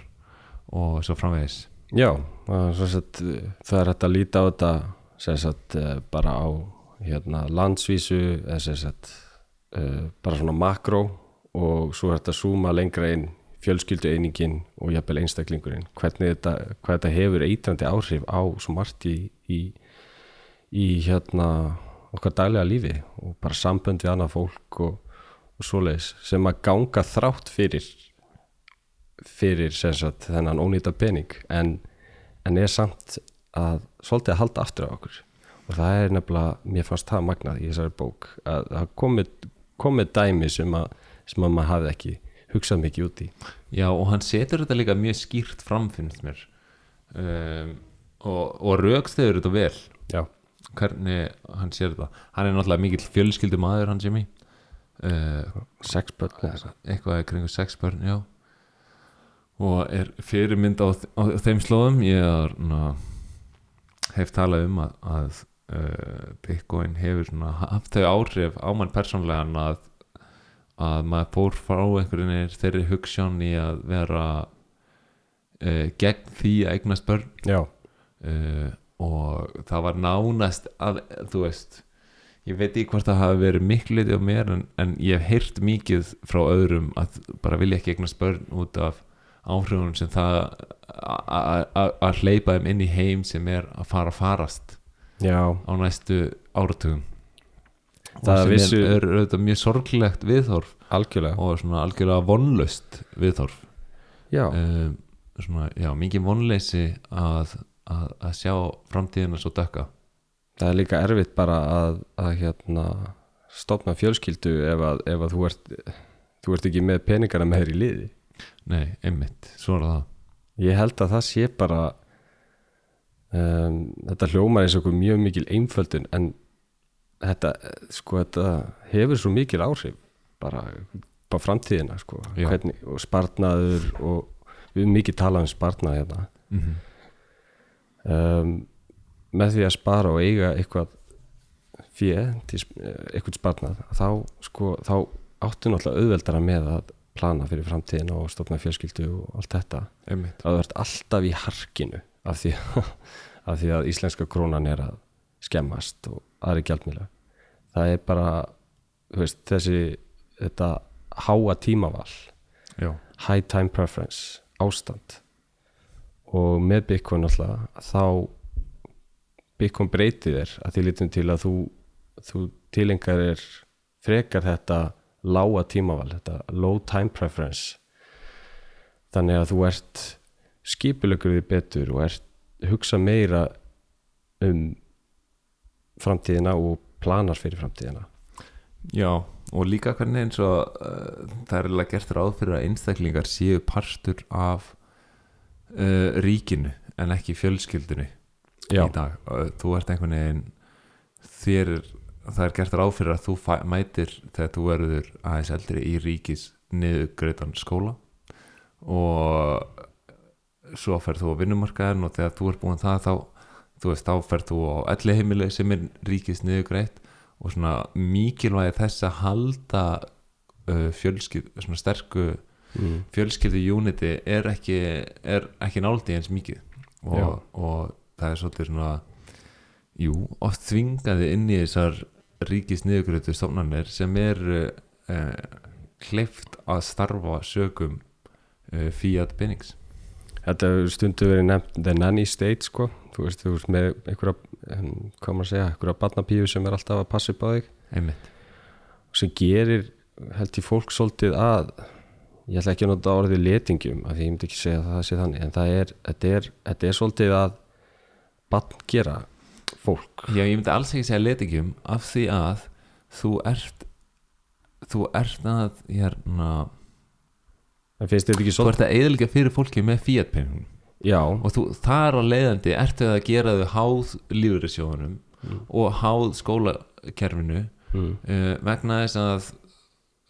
og svo framvegis. Já, sett, það er hægt að líta á þetta sagt, eh, bara á hérna, landsvísu eða sagt, uh, bara svona makró og svo er þetta að súma lengra inn fjölskyldu einingin og jafnvel einstaklingurinn. Hvernig þetta, þetta hefur eitrandi áhrif á svo margt í, í, í hérna okkar daglega lífi og bara sambönd við annað fólk og, og svoleiðis sem að ganga þrátt fyrir fyrir sagt, þennan ónýta pening en, en er samt að svolítið að halda aftur á okkur. Og það er nefnilega, mér fannst það magnað í þessari bók að það komið, komið dæmi sem að, sem að maður hafði ekki hugsað mikið út í. Já, og hann setur þetta líka mjög skýrt fram finnst mér. Um, og, og rauksteður þetta vel. Já, hvernig hann sér þetta hann er náttúrulega mikill fjölskyldu maður hann Jimmy. Uh, sex börn eða eitthvað. eitthvað er kringu sex börn já. Og er fyrirmynd á, á þeim slóðum. Ég er, na, hef talað um að, að uh, Bitcoin hefur svona haft þau áhrif á mann persónlegan að, að maður fór frá einhverjum veginn þeirri hugssjón í að vera uh, gegn því að eignast börn. Já, uh, og það var nánast að, þú veist ég veit ekki hvort það hafi verið miklu litið á mér en, en ég hef heyrt mikið frá öðrum að bara vilja ekki eignast börn út af áhrifunum sem það að hleypa þeim inn í heim sem er að fara farast já, á næstu áratugum. Það og sem er, er auðvitað mjög sorglegt viðhorf algjörlega. og svona algjörlega vonlust viðhorf. Já, um, svona, já, mikið vonleysi að, að, að sjá framtíðina svo dökka. Það er líka erfitt bara að, að hérna stopna fjölskyldu ef að, ef að þú ert þú ert ekki með peningana með þér í liði. Nei, einmitt, svo er það. Ég held að það sé bara um, þetta hljómar eins og okkur mjög mikil einföldun en þetta, sko, þetta hefur svo mikil áhrif bara á framtíðina sko. Hvernig, og spartnaður og við erum mikið talað um spartnað hérna. Mm -hmm. Um, með því að spara og eiga eitthvað sp- eh, eitthvað sparnað þá, sko, þá áttu náttúrulega auðveldara með að plana fyrir framtíðina og stofna fjölskyldu og allt þetta. Einmitt. Að þú ert alltaf í harkinu af því, af því að íslenska krónan er að skemmast og aðri gjaldmjöla það er bara veist, þessi þetta háa tímaval. Já, high time preference ástand og með Bitcoin alltaf þá Bitcoin breytir þér að því lítum til að þú, þú tilengar er frekar þetta lága tímaval, þetta low time preference. Þannig að þú ert skipulökur því betur og ert hugsa meira um framtíðina og planar fyrir framtíðina. Já og líka hvernig eins og uh, það er eiginlega gert ráð fyrir að einstaklingar séu partur af uh, ríkinu en ekki fjölskyldunni Já. í dag. Uh, þú ert einhvern veginn þér það er gert ráð fyrir að þú fæ, mætir þegar þú verður aðeins eldri í ríkis niðurgreitan skóla. Og svo ferð þú á vinnumarkaðin og þegar þú ert búin það þá þú veist, þá ferð þú á elli heimili sem er ríkis niðurgreitt og svona mikilvægi þess að halda uh, fjölskyld, svona sterku mm. fjölskyldu unity er ekki, ekki náldi eins mikið. Og, og það er svolítið svona jú, oft þvingaði inn í þessar ríkis niðurgrötu stofnanir sem er uh, kleift að starfa sögum uh, Fiat Binnings Þetta stundu verið nefnt the nanny state sko, þú veist, þú veist með einhverja, hvað maður að segja, einhverja barnapíu sem er alltaf að passa upp á þig. Einmitt, sem gerir, held ég fólk svolítið að, ég ætla ekki að nota orðið letingjum, af því ég myndi ekki segja að það sé þannig, en það er, þetta er, þetta er svolítið að barn gera fólk. já ég myndi alls ekki segja letingjum af því að þú ert þú ert að hérna, þú ert að eðlika fyrir fólki með já, og þú, þar á leiðandi ertu að gera þau háð lífurisjóðunum og háð skólakerfinu mm, uh, vegna þess að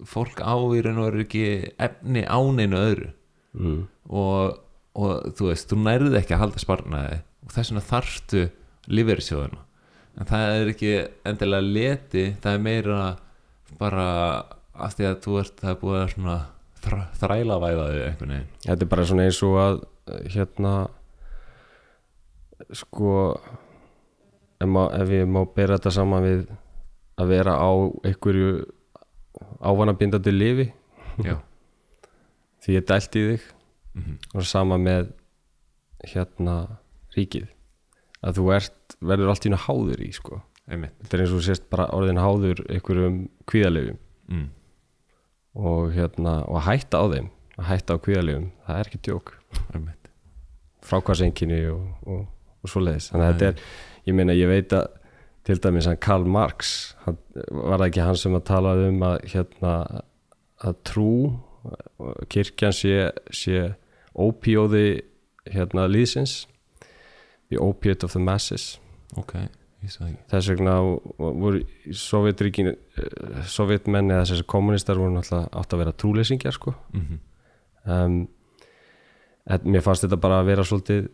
fólk á í raun og veru ekki efni á neinu öðru. Mm, og, og þú veist, þú nærði ekki að halda sparnaði og þess vegna þarftu lífeyrissjóðuna en það er ekki endilega leti það er meira bara af því að þú ert það er búið að svona þr þrælavæða þig einhvern veginn. Þetta er bara svona eins og að, hérna, sko, ef, má, ef ég má bera þetta saman við að vera á einhverju ávanabindandi lifi, því ég dælt í þig. Mm og sama með hérna ríkið. Að þú ert, verður allt í einu háður í sko. þetta er eins og þú sést bara orðin háður einhverjum kvíðalefjum mm. og hérna og að hætta á þeim, að hætta á kvíðalefjum það er ekki djók, einmitt. Frákvæðsenginni og, og, og svo leiðis, þannig að þetta er ég meina ég veit að til dæmis hann Karl Marx hann, var það ekki hann sem að tala um að hérna að trú kirkjan sé, sé ópíóði hérna líðsins the opiate of the masses. Ok, ég sagði ekki. Þess vegna voru sovjetríkin sovjetmenn eða þessi kommunistar voru náttúrulega átt að vera trúleysingjar sko. Mm um, en mér fannst þetta bara að vera svolítið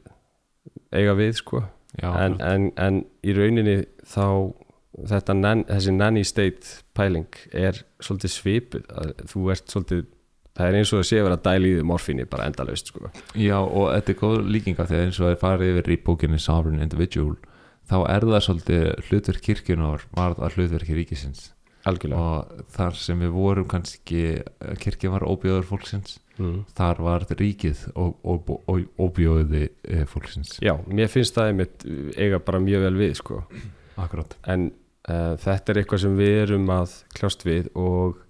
eiga við sko já, en, en, en í rauninni þá þetta nan, þessi nanny state pæling er svolítið svipuð að þú ert svolítið það er eins og að sé að að dæla í því morfíni bara endalaust sko. Já, og þetta er góð líkinga þegar eins og það er farið yfir í bókinni Sovereign Individual þá er það svolítið hlutverk kirkjunar var það hlutverki ríkisins. Algjörlega. Og þar sem við vorum kannski kirkja var óbjóður fólksins mm. þar var ríkið óbjóði fólksins. Já, mér finnst það einmitt eiga bara mjög vel við sko. Akkurát en uh, þetta er eitthvað sem við erum að kljást við og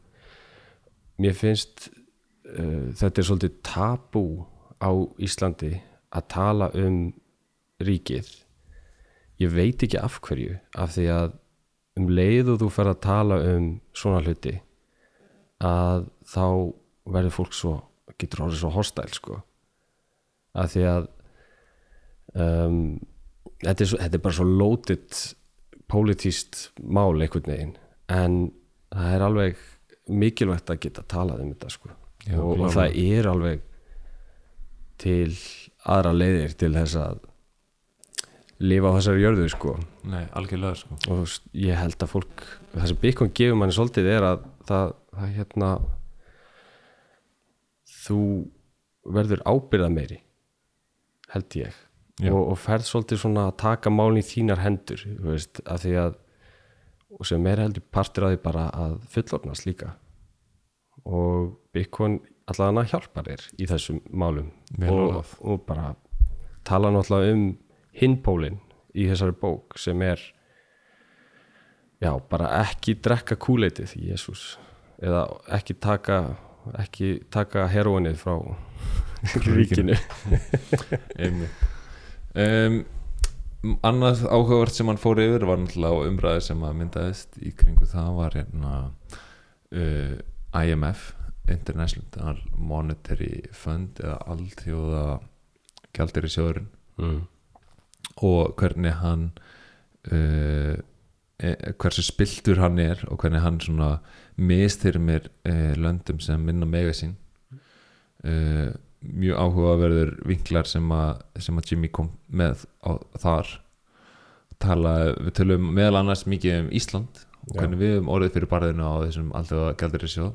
mér finnst uh, þetta er svolítið tabú á Íslandi að tala um ríkið. Ég veit ekki af hverju af því að um leið og þú fer að tala um svona hluti að þá verður fólk svo getur orðið svo hostæl sko. Af því að um, þetta, er svo, þetta er bara svo loaded pólitíst mál einhvern veginn. En það er alveg mikilvægt að geta talað um þetta sko. Já, og, og það er alveg til aðra leiðir til þess að lifa á þessari jörðu sko. Nei, algjörlega sko. Og ég held að fólk það sem Bitcoin gefur manni svolítið er að það, það hérna þú verður ábyrða meiri held ég og, og ferð svolítið svona að taka málin í þínar hendur veist, að því að og sem er heldur partur að því bara að fullornast líka. Og Bitcoin allavega hjálpar þér í þessum málum og, og bara tala náttúrulega um hinpólinn í þessari bók sem er já, bara ekki drekka kúleitið, jésús eða ekki taka ekki taka heroinið frá ríkinu. um, annað áhugavert sem hann fór yfir var náttúrulega umræði sem að myndaðist í kringu það var hérna uh, IMF International Monetary Fund eða allþjóða gjaldir í sjóðurinn mm. og hvernig hann uh, hversu spiltur hann er og hvernig hann svona mistyrmir uh, löndum sem minna mega sín. Uh, mjög áhugaverður vinklar sem að, sem að Jimmy kom með á, þar. Tala, við tölum meðal annars mikið um Ísland og Já. hvernig við um orðið fyrir barðinu á þessum alltaf gældir í sjóð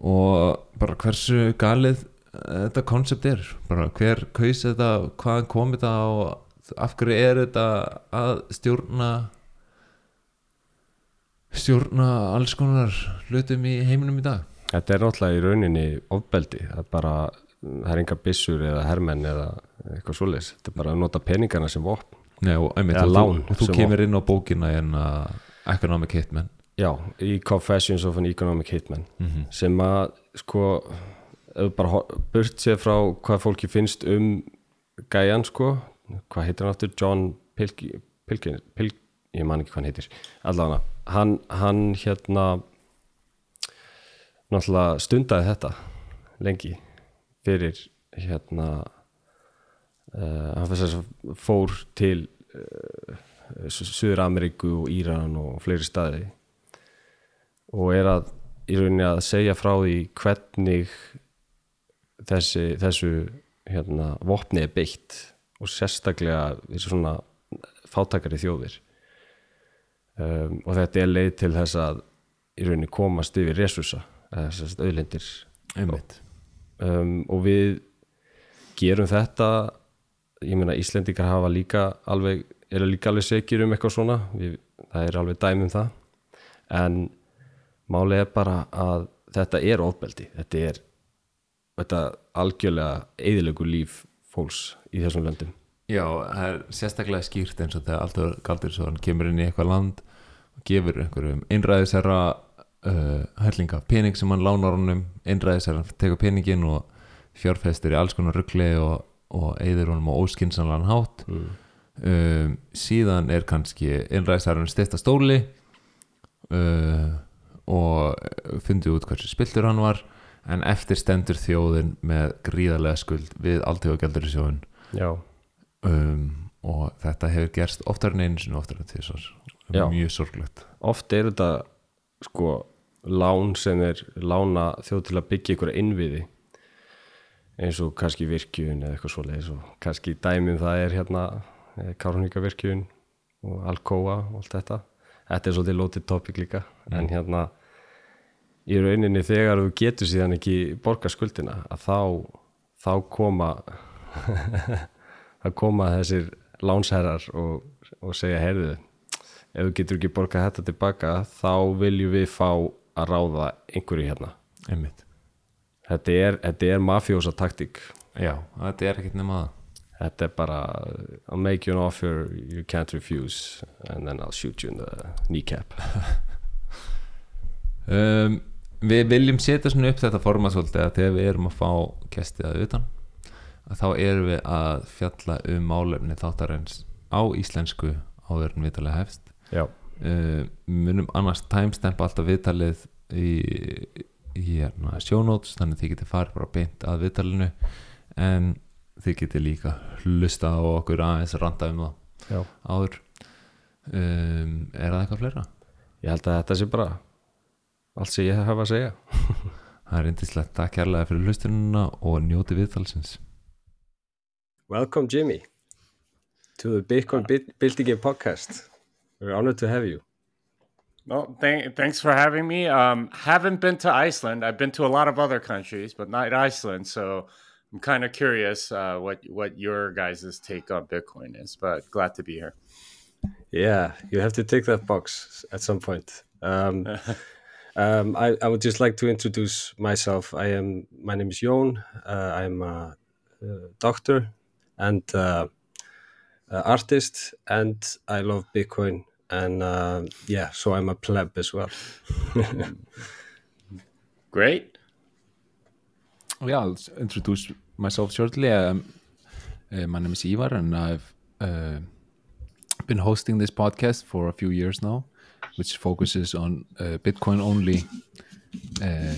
og bara hversu galið þetta koncept er. Bara hver kaus þetta, hvaðan kom þetta og af hverju er þetta að stjórna stjórna alls konar hlutum í heiminum í dag? Þetta er náttúrulega í rauninni ofbeldi. Það er bara, það er enga byssur eða hermenn eða eitthvað svoleiðis. Þetta er bara að nota peningana sem vopn. Nei, og, einmitt, Eða lán þú, og þú sem kemur inn á bókina en að Economic Hitman Já, í Confessions of an Economic Hitman. Mm -hmm. sem að sko þú bara burt sér frá hvað fólki finnst um gæjan sko hvað heitir hann aftur, John Pilgin Pilgin, Pilgin ég man ekki hvað hann heitir. Allavega, hann, hann hérna náttúrulega stundaði þetta lengi fyrir hérna uh, hann þess að fór til uh, Suður Ameríku og Íran og fleiri staði og er að í rauninni að segja frá því hvernig þessi, þessu hérna, vopni er beitt og sérstaklega þessu svona fátakari þjóðir um, og þetta er leið til þess að í rauninni komast yfir resursa eða þess að auðlindir. Einmitt. Um, og við gerum þetta ég meina Íslendingar hafa líka alveg, eru líka alveg segir um eitthvað svona við, það er alveg dæmi um það. En málið er bara að þetta er ofbeldi þetta er þetta algjörlega eðilegu líf fólks í þessum löndum Já, það er sérstaklega skýrt eins og þegar alltaf galdur svo hann kemur inn í eitthvað land og gefur einhverjum einræðisherra uh, hellinga pening sem hann lánar honum einræðisherra tekur peningin og fjárfestir í alls konar ruggli og, og eyðir honum á óskinsanlegan hátt. Mm. um, síðan er kannski innræðsarinn styrta stóli uh, og fundið út hversu spiltur hann var en eftir stendur þjóðin með gríðarlega skuld við alltíðagjaldari sjóðin já, um, og þetta hefur gerst oftar en einu sinni oftar en Já. mjög sorglegt. Oft er þetta sko lán sem er lána þjóð til að byggja ykkur innviði eins og kannski virkjun eða eitthvað svoleiðis og kannski dæmum það er hérna Kárníka virkjun og Alcoa og allt þetta. Þetta er svolítið lótið topic líka en hérna í rauninni þegar þú getur síðan ekki borga skuldina að þá þá koma þá koma þessir lánsherrar og, og segja heyrðu ef þú getur ekki borgað þetta tilbaka þá viljum við fá að ráða einhverju hérna. Einmitt. Þetta er, þetta er mafjósa taktík. Já, þetta er ekkert nema það. Þetta er bara I'll make you an offer you can't refuse and then I'll shoot you in the kneecap. Um, við viljum setja svona upp þetta format svolítið að þegar við erum að fá kestið að utan. að þá erum við að fjalla um málefni þáttarins á íslensku áður en viðtalið hefst. Já, uh, munum annars timestamp alltaf viðtalið í, í hérna, sjónóts þannig að þið getið farið bara beint að viðtalinu en þið getið líka hlusta á okkur aðeins randa um það já. áður. Um, er það eitthvað fleira? ég held að þetta sé bara allt sem ég hafa að segja. Það er reyndislegt takk kærlega fyrir hlustununa og njóti viðtalsins Welcome Jimmy to the Bitcoin byltingin podcast we're honored to have you Well, th- thanks for having me. Um, haven't been to Iceland. I've been to a lot of other countries, but not Iceland. So I'm kind of curious uh, what what your guys' take on Bitcoin is. But glad to be here. Yeah, you have to take that box at some point. Um, um, I, I would just like to introduce myself. I am. My name is Jón. Uh, I'm a, uh doctor and uh, uh, artist, and I love Bitcoin. And uh, yeah, so I'm a pleb as well. Great. Yeah, I'll introduce myself shortly. Um, uh, my name is Ivar, and I've uh, been hosting this podcast for a few years now, which focuses on uh, Bitcoin only uh,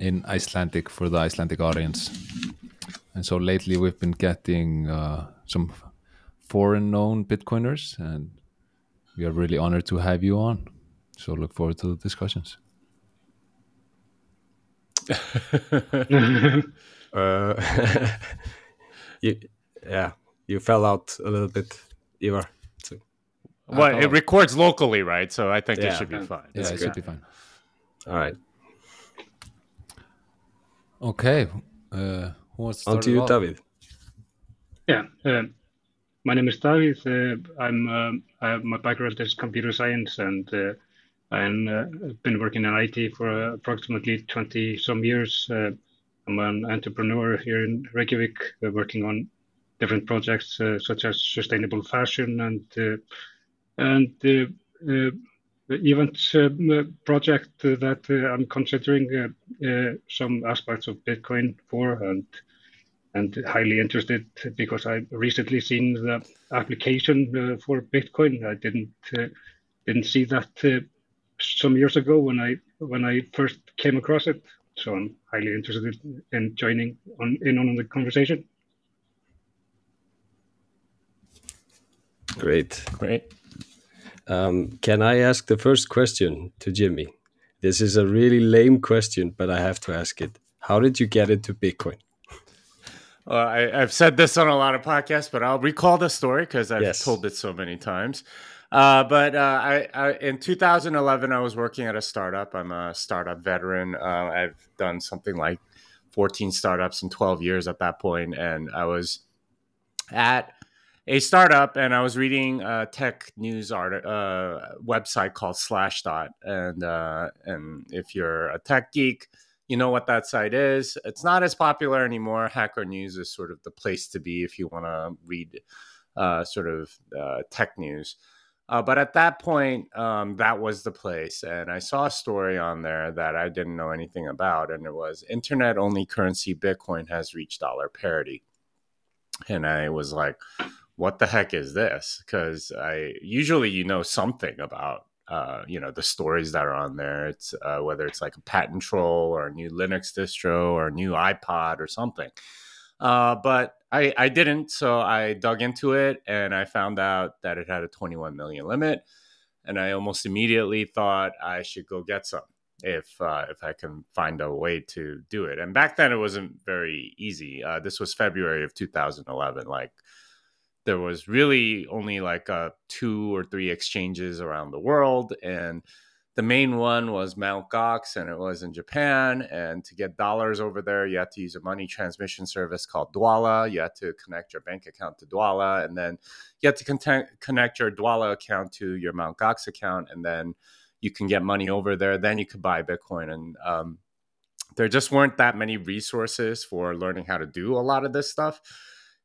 in Icelandic for the Icelandic audience. And so lately, we've been getting uh, some foreign known Bitcoiners, and we are really honored to have you on. So look forward to the discussions. Uh, you, yeah, you fell out a little bit, Ivar. So, Well, it records locally, right? So I think Yeah. it should be fine. Yeah, it good. should be fine. all right, Okay. Uh, who wants to on to you, off? David. Yeah, um, my name is David. Uh, I'm um, I, my background is computer science, and uh, I've uh, been working in IT for uh, approximately 20 some years. Uh, I'm an entrepreneur here in Reykjavik, uh, working on different projects uh, such as sustainable fashion and uh, and uh, uh, the event um, uh, project that uh, I'm considering uh, uh, some aspects of Bitcoin for and and highly interested because I recently seen the application uh, for Bitcoin. I didn't uh, didn't see that uh, some years ago when I when I first came across it. So I'm highly interested in joining on in on the conversation. Great. Great. Um, can I ask the first question to Jimmy? This is a really lame question, but I have to ask it. How did you get into Bitcoin? Well, I, I've said this on a lot of podcasts, but I'll recall the story because I've Yes. told it so many times. Uh, but uh, I, I, in 2011, I was working at a startup. I'm a startup veteran. Uh, I've done something like 14 startups in 12 years at that point, and I was at a startup and I was reading a tech news art uh, website called Slashdot, and uh, and if you're a tech geek, you know what that site is. It's not as popular anymore. Hacker News is sort of the place to be if you want to read uh, sort of uh, tech news. Uh, but at that point, um, that was the place. And I saw a story on there that I didn't know anything about. And it was internet only currency Bitcoin has reached dollar parity. And I was like, what the heck is this? Because I usually you know something about uh, you know the stories that are on there. It's uh, whether it's like a patent troll or a new Linux distro or a new iPod or something. Uh, but I, I didn't, so I dug into it and I found out that it had a 21 million limit, and I almost immediately thought I should go get some if uh, if I can find a way to do it. And back then, it wasn't very easy. Uh, this was February of 2011. Like there was really only like uh, two or three exchanges around the world, and the main one was Mt. Gox, and it was in Japan. And to get dollars over there, you had to use a money transmission service called Dwolla. You had to connect your bank account to Dwolla, and then you had to connect, connect your Dwolla account to your Mt. Gox account, and then you can get money over there. Then you could buy Bitcoin. And um, there just weren't that many resources for learning how to do a lot of this stuff.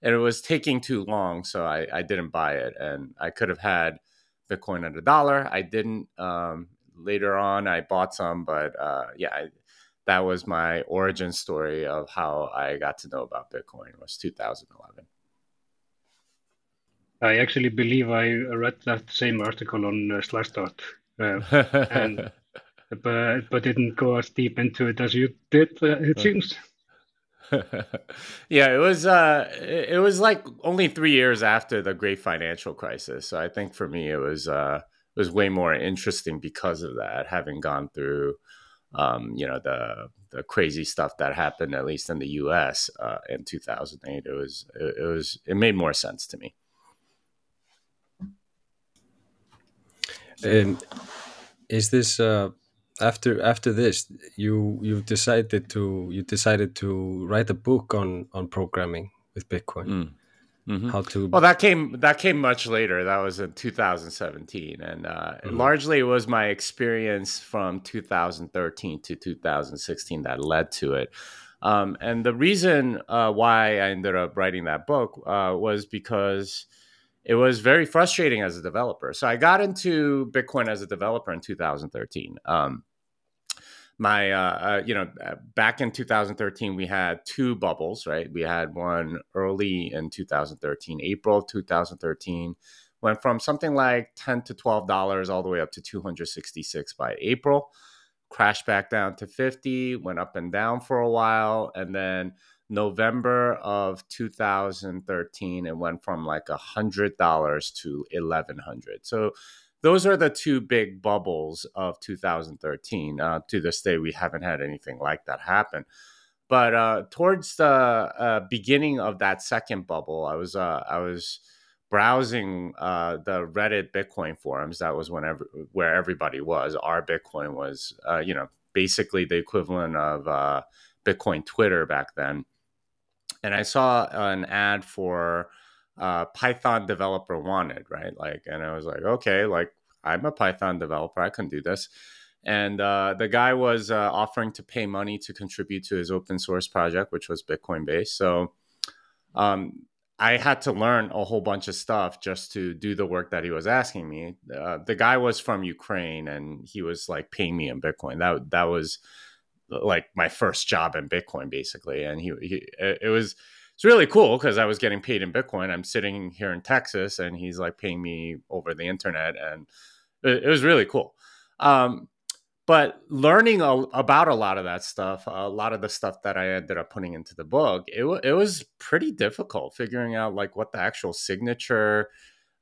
And it was taking too long. So I, I didn't buy it. And I could have had Bitcoin at a dollar. I didn't. Um, later on, I bought some. But uh, yeah, I, that was my origin story of how I got to know about Bitcoin was 2011. I actually believe I read that same article on uh, Slashdot uh, and but but didn't go as deep into it as you did. Uh, it seems. yeah, it was uh it was like only 3 years after the great financial crisis. So I think for me it was uh it was way more interesting because of that having gone through um you know the the crazy stuff that happened at least in the US uh in 2008 it was it, it was it made more sense to me. Um, is this uh, after after this you you decided to you decided to write a book on on programming with Bitcoin? Mm. Mm-hmm. How to well that came that came much later that was in 2017 and uh, Mhm. largely it was my experience from 2013 to 2016 that led to it um, and the reason uh, why i ended up writing that book uh, was because it was very frustrating as a developer. So i got into bitcoin as a developer in 2013 um, my uh, uh, you know uh, back in 2013 we had two bubbles right? We had one early in 2013 april 2013 went from something like 10 to 12 dollars all the way up to 266 by april crashed back down to 50 went up and down for a while and then november of 2013 it went from like a hundred dollars to 1100 so those are the two big bubbles of 2013. Uh, to this day, we haven't had anything like that happen. But uh, towards the uh, beginning of that second bubble, I was uh, I was browsing uh, the Reddit Bitcoin forums. That was whenever where everybody was. r/Bitcoin was, uh, you know, basically the equivalent of Bitcoin Twitter back then. And I saw an ad for uh, Python developer wanted, right? Like, and I was like, okay, like I'm a Python developer, I can do this. And uh, the guy was uh, offering to pay money to contribute to his open source project, which was Bitcoin based. So um, I had to learn a whole bunch of stuff just to do the work that he was asking me. Uh, the guy was from Ukraine, and he was like paying me in Bitcoin. That that was like my first job in Bitcoin, basically. And he, he it was it's really cool because I was getting paid in Bitcoin. I'm sitting here in Texas, and he's like paying me over the internet, and it, it was really cool. Um, but learning a, about a lot of that stuff, a lot of the stuff that I ended up putting into the book, it, it was pretty difficult figuring out like what the actual signature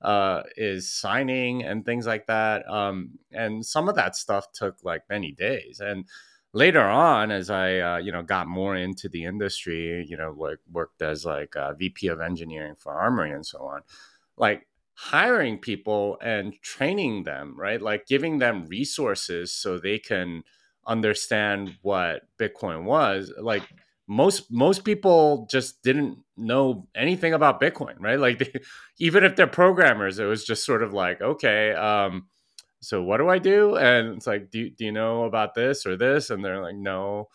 uh, is signing and things like that. Um, and some of that stuff took like many days. And later on, as I uh, you know got more into the industry, you know, like worked as like a VP of engineering for Armory and so on, like hiring people and training them, right? Like giving them resources so they can understand what Bitcoin was. Like most most people just didn't know anything about Bitcoin, right? Like they, even if they're programmers, it was just sort of like, okay, um, so what do I do? And it's like, do, do you know about this or this? And they're like, no.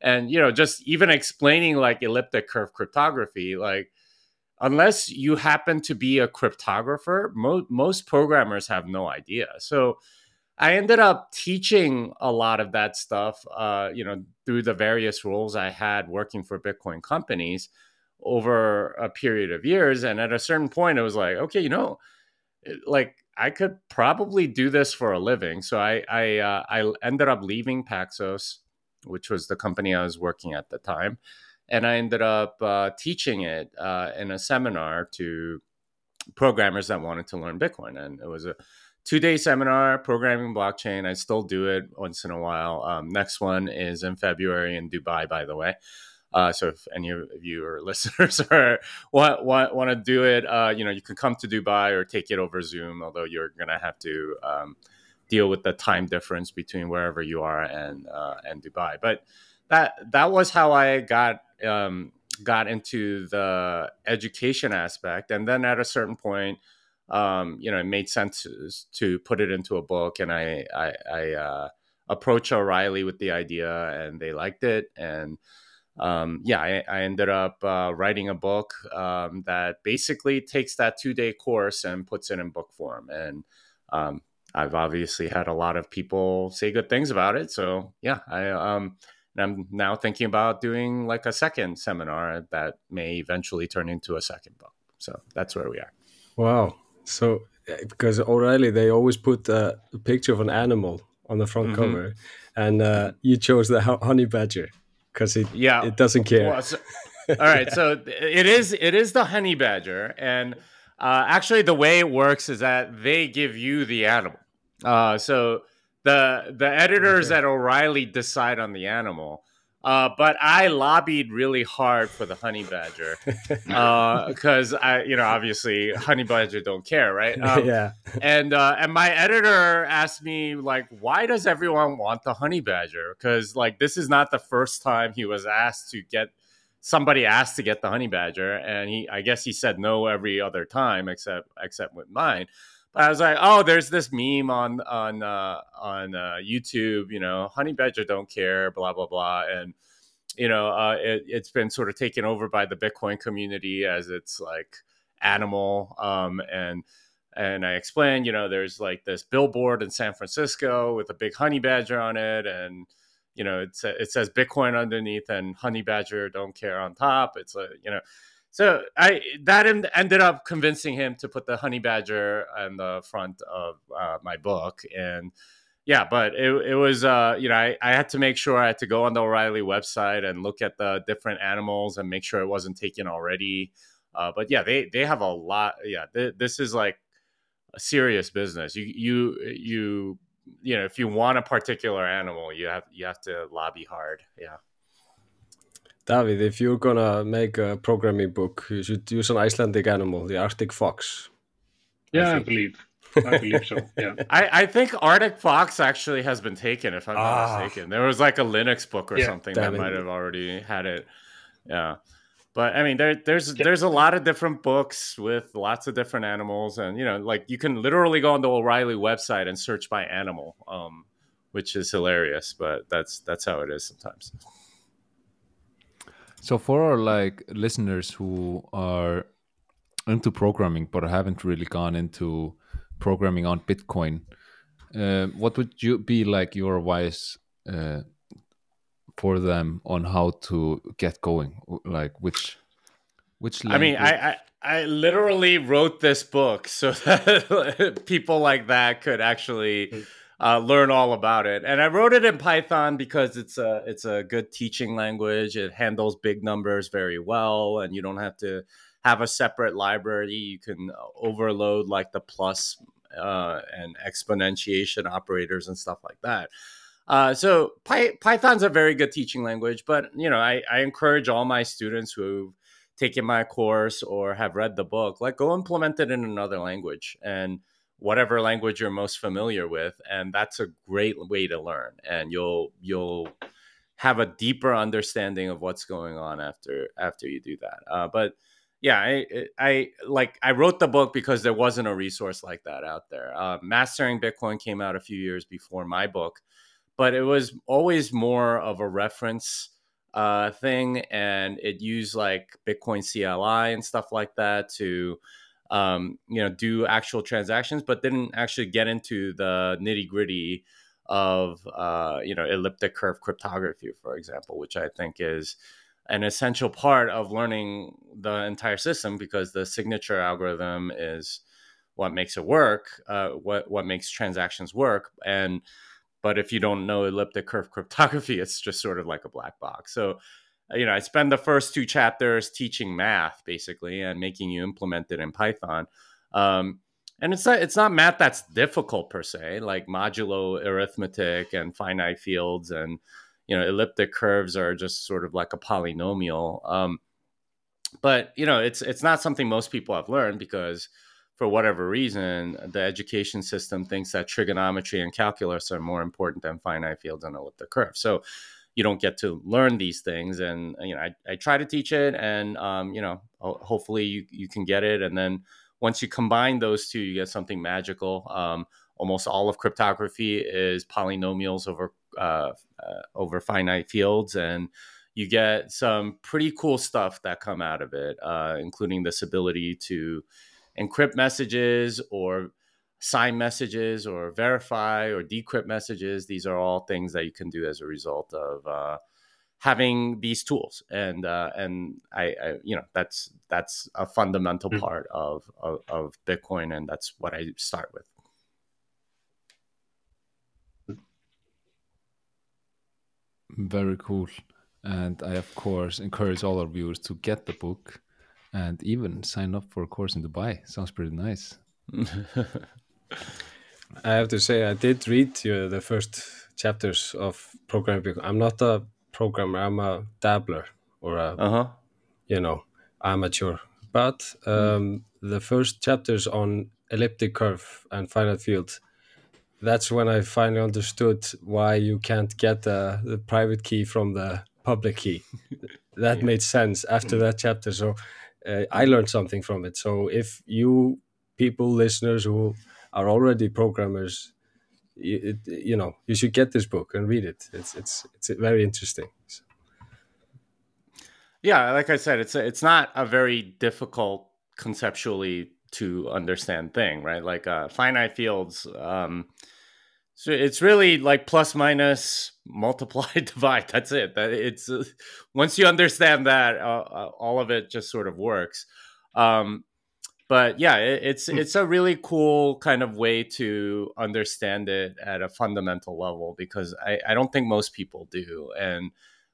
And you know, just even explaining like elliptic curve cryptography, like unless you happen to be a cryptographer, mo- most programmers have no idea. So I ended up teaching a lot of that stuff, uh, you know, through the various roles I had working for Bitcoin companies, over a period of years. And at a certain point, it was like, okay, you know, like I could probably do this for a living. So I I uh, I ended up leaving Paxos, which was the company I was working at the time, and I ended up uh, teaching it uh, in a seminar to programmers that wanted to learn Bitcoin, and it was a two day seminar programming blockchain. I still do it once in a while. Um, next one is in February in Dubai, by the way. Uh, so if any of you or listeners are want want, want to do it, uh, you know, you can come to Dubai or take it over Zoom. Although you're gonna have to um, deal with the time difference between wherever you are and uh, and Dubai. But that that was how I got um, got into the education aspect, and then at a certain point, um, you know, it made sense to put it into a book, and I I, I uh, approached O'Reilly with the idea, and they liked it, and um, yeah, I, I, ended up uh, writing a book um, that basically takes that two day course and puts it in book form. And um, I've obviously had a lot of people say good things about it. So yeah, I um, I'm now thinking about doing like a second seminar that may eventually turn into a second book. So that's where we are. Wow. So eh, because O'Reilly, they always put a picture of an animal on the front mm-hmm. cover, and uh, you chose the honey badger because it yeah it doesn't care. Well, so, all right, so it is it is the honey badger, and uh, actually the way it works is that they give you the animal. Uh, so the the editors okay. at O'Reilly decide on the animal. Uh, but I lobbied really hard for the honey badger because uh, I, you know, obviously honey badger don't care, right? Um, yeah. and uh, and my editor asked me like, why does everyone want the honey badger? Because like this is not the first time he was asked to get somebody asked to get the honey badger, and he, I guess he said no every other time except except with mine. I was like, oh, there's this meme on on uh, on uh, YouTube, you know, honey badger don't care, blah blah blah, and you know, uh, it, has been sort of taken over by the Bitcoin community as it's like animal, um, and and I explained, you know, there's like this billboard in San Francisco with a big honey badger on it, and you know, it's it says Bitcoin underneath and honey badger don't care on top. It's a you know so I that ended up convincing him to put the honey badger on the front of uh, my book, and yeah, but it, it was uh, you know I, I had to make sure I had to go on the O'Reilly website and look at the different animals and make sure it wasn't taken already. Uh, but yeah, they they have a lot. Yeah, th- this is like a serious business. You you you you know if you want a particular animal, you have you have to lobby hard. Yeah. David, if you're gonna make a programming book, you should use an Icelandic animal, the Arctic fox. Yeah, I, I believe. I believe so. Yeah. I, I think Arctic Fox actually has been taken, if I'm not ah. mistaken. There was like a Linux book or yeah, something that might have already had it. Yeah. But I mean, there, there's yeah. there's a lot of different books with lots of different animals, and you know, like you can literally go on the O'Reilly website and search by animal, um, which is hilarious. But that's that's how it is sometimes. So for our like listeners who are into programming but haven't really gone into programming on Bitcoin, uh, what would you be like your advice uh, for them on how to get going? Like which which language? I mean, I, I I literally wrote this book so that people like that could actually uh, learn all about it. And I wrote it in Python because it's a it's a good teaching language. It handles big numbers very well, and you don't have to have a separate library. You can overload like the plus uh, and exponentiation operators and stuff like that. Uh, so Py- Python's a very good teaching language, but you know I, I encourage all my students who've taken my course or have read the book, like go implement it in another language and whatever language you're most familiar with and that's a great way to learn and you'll you'll have a deeper understanding of what's going on after after you do that. Uh, but yeah I, I like i wrote the book because there wasn't a resource like that out there. Uh, mastering bitcoin came out a few years before my book but it was always more of a reference uh, thing and it used like bitcoin cli and stuff like that to um, you know, do actual transactions, but didn't actually get into the nitty gritty of, uh, you know, elliptic curve cryptography, for example, which I think is an essential part of learning the entire system because the signature algorithm is what makes it work, uh, what what makes transactions work, and but if you don't know elliptic curve cryptography, it's just sort of like a black box. So, you know, I spend the first two chapters teaching math basically and making you implement it in Python. Um, and it's not it's not math that's difficult per se, like modulo arithmetic and finite fields and you know elliptic curves are just sort of like a polynomial. Um, but you know, it's it's not something most people have learned because for whatever reason, the education system thinks that trigonometry and calculus are more important than finite fields and elliptic curves. So you don't get to learn these things. And you know, I, I try to teach it, and um, you know, hopefully you you can get it. And then once you combine those two, you get something magical. Um, almost all of cryptography is polynomials over uh, uh, over finite fields, and you get some pretty cool stuff that come out of it, uh, including this ability to encrypt messages or sign messages or verify or decrypt messages. These are all things that you can do as a result of uh, having these tools. And uh, and I, I, you know that's that's a fundamental mm-hmm. part of, of of Bitcoin, and that's what I start with. Very cool. And I, of course, encourage all our viewers to get the book and even sign up for a course in Dubai. Sounds pretty nice. I have to say, I did read uh, the first chapters of programming. I'm not a programmer. I'm a dabbler or a, uh-huh. you know, amateur. But um, mm. the first chapters on elliptic curve and finite field, that's when I finally understood why you can't get uh, the private key from the public key. that yeah. made sense after that chapter. So uh, I learned something from it. So if you people, listeners who are already programmers, you, it, you know, you should get this book and read it. It's it's it's very interesting. So. Yeah, like I said, it's a, it's not a very difficult conceptually to understand thing, right? Like uh, finite fields. Um, so it's really like plus minus multiply divide. That's it. That it's uh, once you understand that, uh, uh, all of it just sort of works. Um, but yeah, it, it's hmm. it's a really cool kind of way to understand it at a fundamental level because I, I don't think most people do. And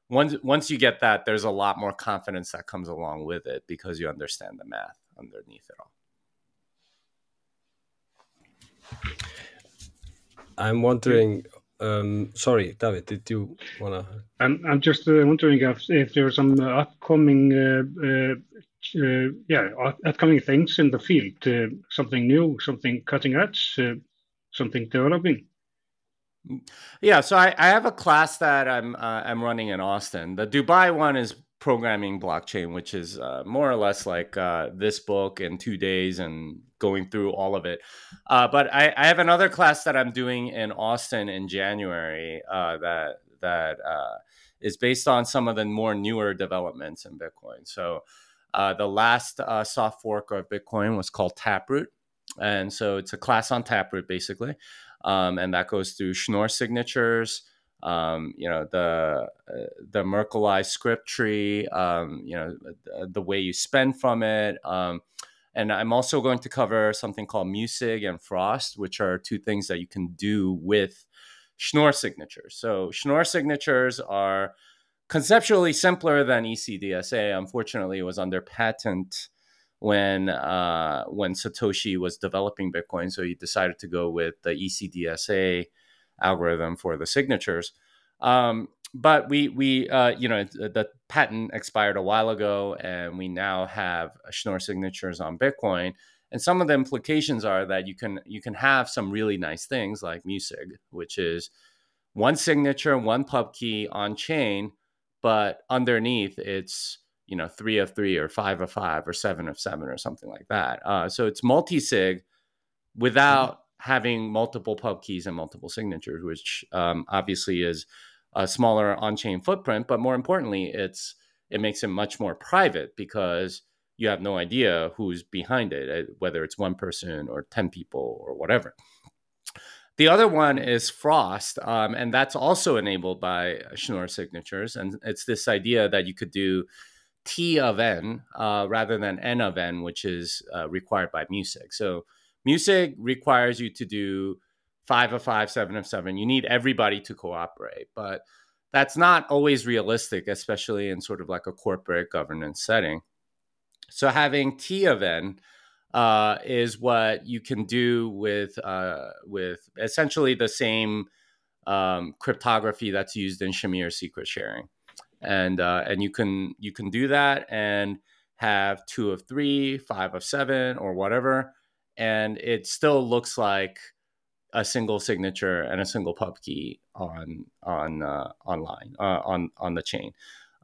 once once you get that, there's a lot more confidence that comes along with it because you understand the math underneath it all. I'm wondering. Um, sorry, David, did you wanna? I'm I'm just uh, wondering if if there are some uh, upcoming uh, uh yeah upcoming things in the field, uh, something new, something cutting edge, something developing. Yeah, so I, I have a class that I'm I'm running in Austin. The Dubai one is programming blockchain, which is uh, more or less like uh, this book in two days and going through all of it. Uh, but I, I, have another class that I'm doing in Austin in January uh, that that uh, is based on some of the more newer developments in Bitcoin. So uh, the last soft fork of Bitcoin was called Taproot, and so it's a class on Taproot basically, um, and that goes through Schnorr signatures um, you know the uh, the Merkleized script tree, um, you know the, the, way you spend from it, um, and I'm also going to cover something called MuSig and Frost, which are two things that you can do with Schnorr signatures. So Schnorr signatures are conceptually simpler than ECDSA. Unfortunately, it was under patent when uh, when Satoshi was developing Bitcoin, so he decided to go with the ECDSA algorithm for the signatures. Um, but we we uh, you know the patent expired a while ago, and we now have Schnorr signatures on Bitcoin. And some of the implications are that you can you can have some really nice things like MuSig, which is one signature, one pub key on chain, but underneath it's you know three of three or five of five or seven of seven or something like that. Uh, so it's multi sig without having multiple pub keys and multiple signatures, which um, obviously is a smaller on-chain footprint, but more importantly, it's it makes it much more private because you have no idea who's behind it, uh, whether it's one person or ten people or whatever. The other one is Frost, um, and that's also enabled by Schnorr signatures. And it's this idea that you could do T of N uh, rather than N of N, which is uh, required by MuSig. So MuSig requires you to do five of five, seven of seven. You need everybody to cooperate, but that's not always realistic, especially in sort of like a corporate governance setting. So having T of N uh, is what you can do with uh, with essentially the same um, cryptography that's used in Shamir secret sharing, and uh, and you can you can do that and have two of three, five of seven, or whatever, and it still looks like a single signature and a single pub key on on uh, online uh, on on the chain.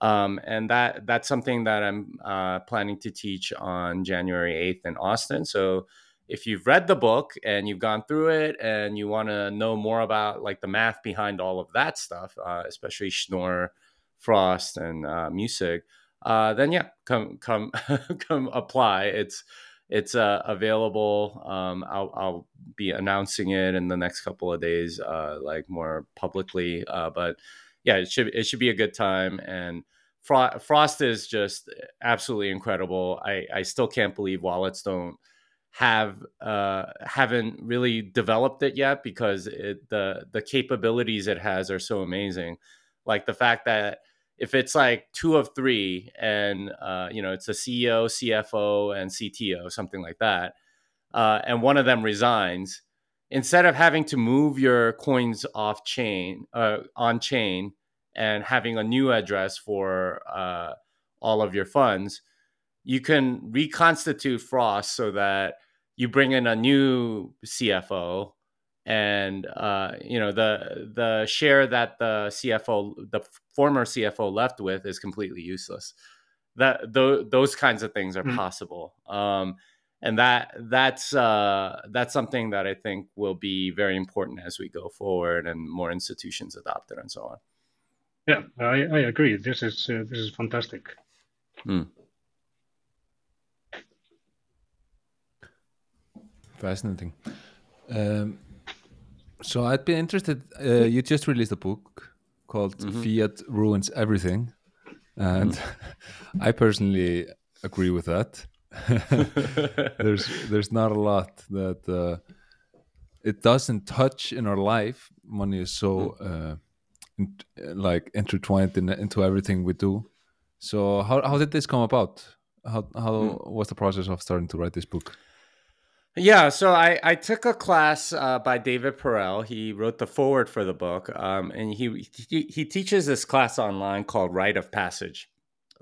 Um, and that that's something that I'm uh, planning to teach on January 8th in Austin. So if you've read the book and you've gone through it and you want to know more about like the math behind all of that stuff, uh, especially Schnorr, Frost, and uh, MuSig, uh, then yeah, come come come apply. It's it's uh, available. Um, I'll, I'll, be announcing it in the next couple of days, uh, like more publicly. Uh, but yeah, it should it should be a good time. And Fro- Frost is just absolutely incredible. I, I still can't believe wallets don't have uh, haven't really developed it yet because it, the the capabilities it has are so amazing. Like the fact that if it's like two of three and uh, you know it's a CEO, CFO, and CTO, something like that, uh, and one of them resigns, instead of having to move your coins off chain, uh, on chain, and having a new address for uh, all of your funds, you can reconstitute Frost so that you bring in a new CFO and uh, you know the the share that the CFO, the former CFO, left with is completely useless. That th- those kinds of things are mm. possible, um, and that that's uh, that's something that I think will be very important as we go forward and more institutions adopt it and so on. Yeah, I, I agree. This is uh, this is fantastic. Mm. Fascinating. Um, so I'd be interested. Uh, you just released a book called mm-hmm. "Fiat Ruins Everything," and mm-hmm. I personally agree with that. there's there's not a lot that uh, it doesn't touch in our life. Money is so mm. uh, in, like intertwined in, into everything we do. So how how did this come about? How how mm. was the process of starting to write this book? Yeah, so I, I took a class uh, by David Perell. He wrote the foreword for the book, um, and he, he, he teaches this class online called Write of Passage,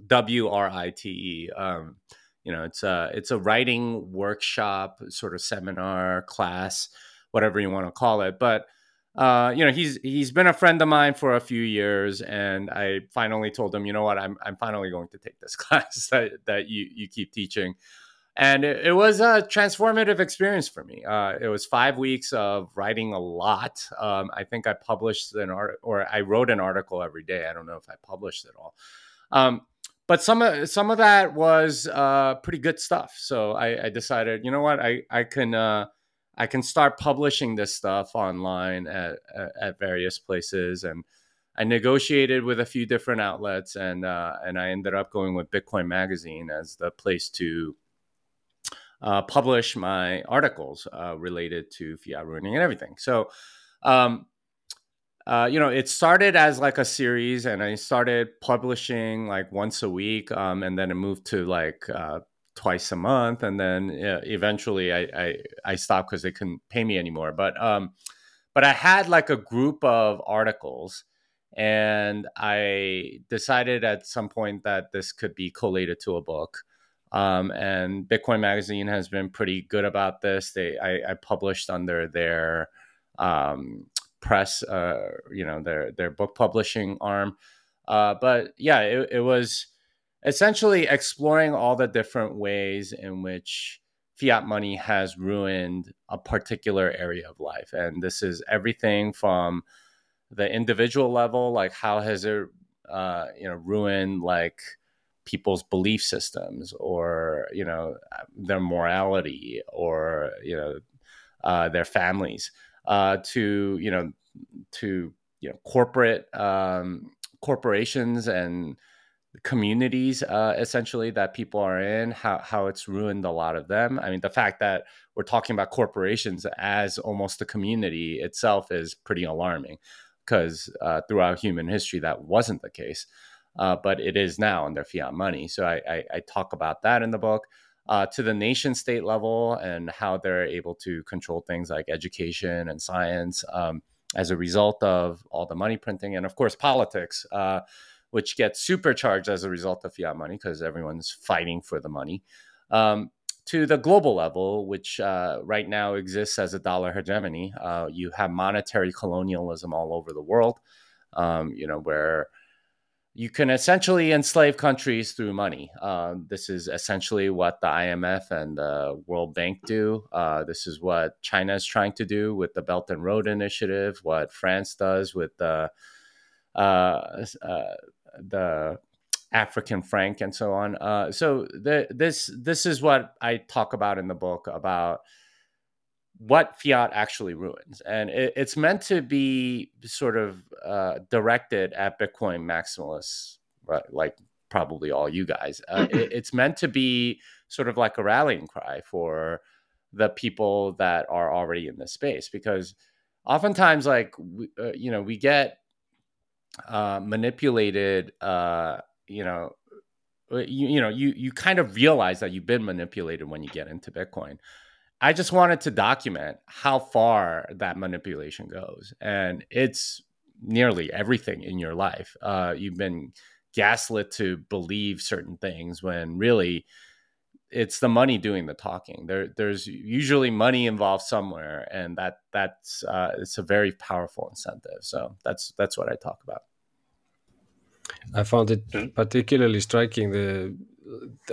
W R I T E. Um, you know, it's a it's a writing workshop, sort of seminar class, whatever you want to call it. But uh, you know, he's he's been a friend of mine for a few years, and I finally told him, you know what, I'm I'm finally going to take this class that that you you keep teaching and it, it, was a transformative experience for me. Uh, it was five weeks of writing a lot. Um, I think I published an art or I wrote an article every day. I don't know if I published it all, um, but some of some of that was uh, pretty good stuff. So I, I, decided, you know what, I I can uh, I can start publishing this stuff online at at various places and. I negotiated with a few different outlets, and uh, and I ended up going with Bitcoin Magazine as the place to uh, publish my articles uh, related to fiat ruining and everything. So, um, uh, you know, it started as like a series, and I started publishing like once a week, um, and then it moved to like uh, twice a month, and then eventually I I, I stopped because they couldn't pay me anymore. But um, but I had like a group of articles. And I decided at some point that this could be collated to a book. Um, and Bitcoin Magazine has been pretty good about this. They I, I published under their um, press, uh, you know, their their book publishing arm. Uh, but yeah, it, it was essentially exploring all the different ways in which fiat money has ruined a particular area of life, and this is everything from the individual level, like how has it, uh, you know, ruined like people's belief systems or you know their morality or you know uh, their families uh, to you know to you know corporate um, corporations and communities uh, essentially that people are in how, how it's ruined a lot of them. I mean the fact that we're talking about corporations as almost a community itself is pretty alarming because uh, throughout human history that wasn't the case uh, but it is now under fiat money. So I, I, I talk about that in the book uh, to the nation state level and how they're able to control things like education and science um, as a result of all the money printing and of course politics uh, which gets supercharged as a result of fiat money because everyone's fighting for the money, um, to the global level, which uh, right now exists as a dollar hegemony. Uh, you have monetary colonialism all over the world, um, you know, where you can essentially enslave countries through money. Uh, this is essentially what the IMF and the World Bank do. Uh, this is what China is trying to do with the Belt and Road Initiative, what France does with the uh, uh the African franc and so on. Uh, so the, this this is what I talk about in the book about what fiat actually ruins, and it, it's meant to be sort of uh, directed at Bitcoin maximalists, right? Like probably all you guys. Uh, it, it's meant to be sort of like a rallying cry for the people that are already in this space because oftentimes like we, uh, you know we get uh, manipulated, uh, you know, uh, you, you know, you you kind of realize that you've been manipulated when you get into Bitcoin. I just wanted to document how far that manipulation goes, and it's nearly everything in your life. Uh, you've been gaslit to believe certain things when really it's the money doing the talking. There, there's usually money involved somewhere, and that that's uh, it's a very powerful incentive. So that's that's what I talk about. I found it particularly striking the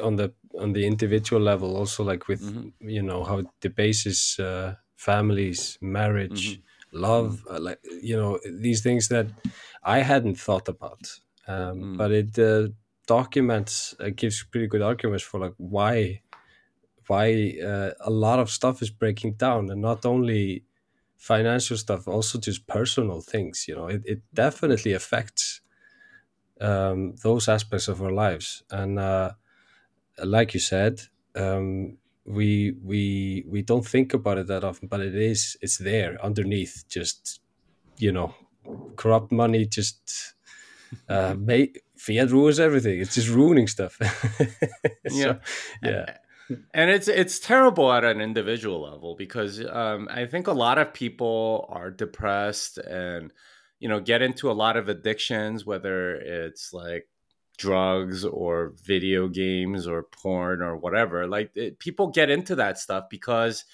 on the on the individual level, also like with mm-hmm. you know how it debases uh, families, marriage, mm-hmm. love, mm-hmm. Uh, like you know these things that I hadn't thought about, um, mm. but it. Uh, documents uh, gives pretty good arguments for like why why uh, a lot of stuff is breaking down and not only financial stuff also just personal things you know it, it definitely affects um, those aspects of our lives and uh, like you said um, we we we don't think about it that often but it is it's there underneath just you know corrupt money just uh, may, fiat ruins everything. It's just ruining stuff. so, yeah, yeah. And it's it's terrible at an individual level because um, I think a lot of people are depressed and you know get into a lot of addictions, whether it's like drugs or video games or porn or whatever. Like it, people get into that stuff because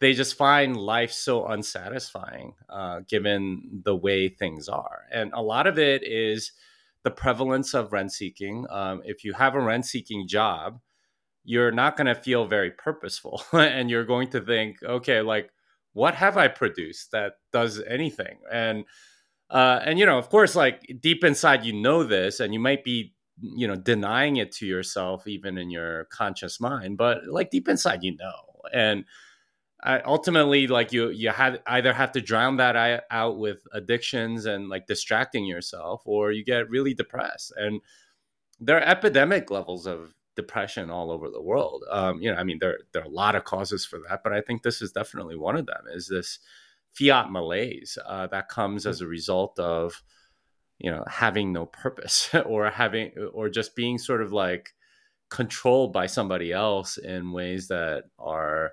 they just find life so unsatisfying uh, given the way things are, and a lot of it is the prevalence of rent seeking. Um, if you have a rent seeking job, you're not going to feel very purposeful and you're going to think, okay, like, what have I produced that does anything? And, uh, and, you know, of course, like deep inside, you know this and you might be, you know, denying it to yourself, even in your conscious mind, but like deep inside, you know. And, I, ultimately like you you have either have to drown that out with addictions and like distracting yourself or you get really depressed and there are epidemic levels of depression all over the world um, you know i mean there there are a lot of causes for that but i think this is definitely one of them is this fiat malaise uh, that comes as a result of you know having no purpose or having or just being sort of like controlled by somebody else in ways that are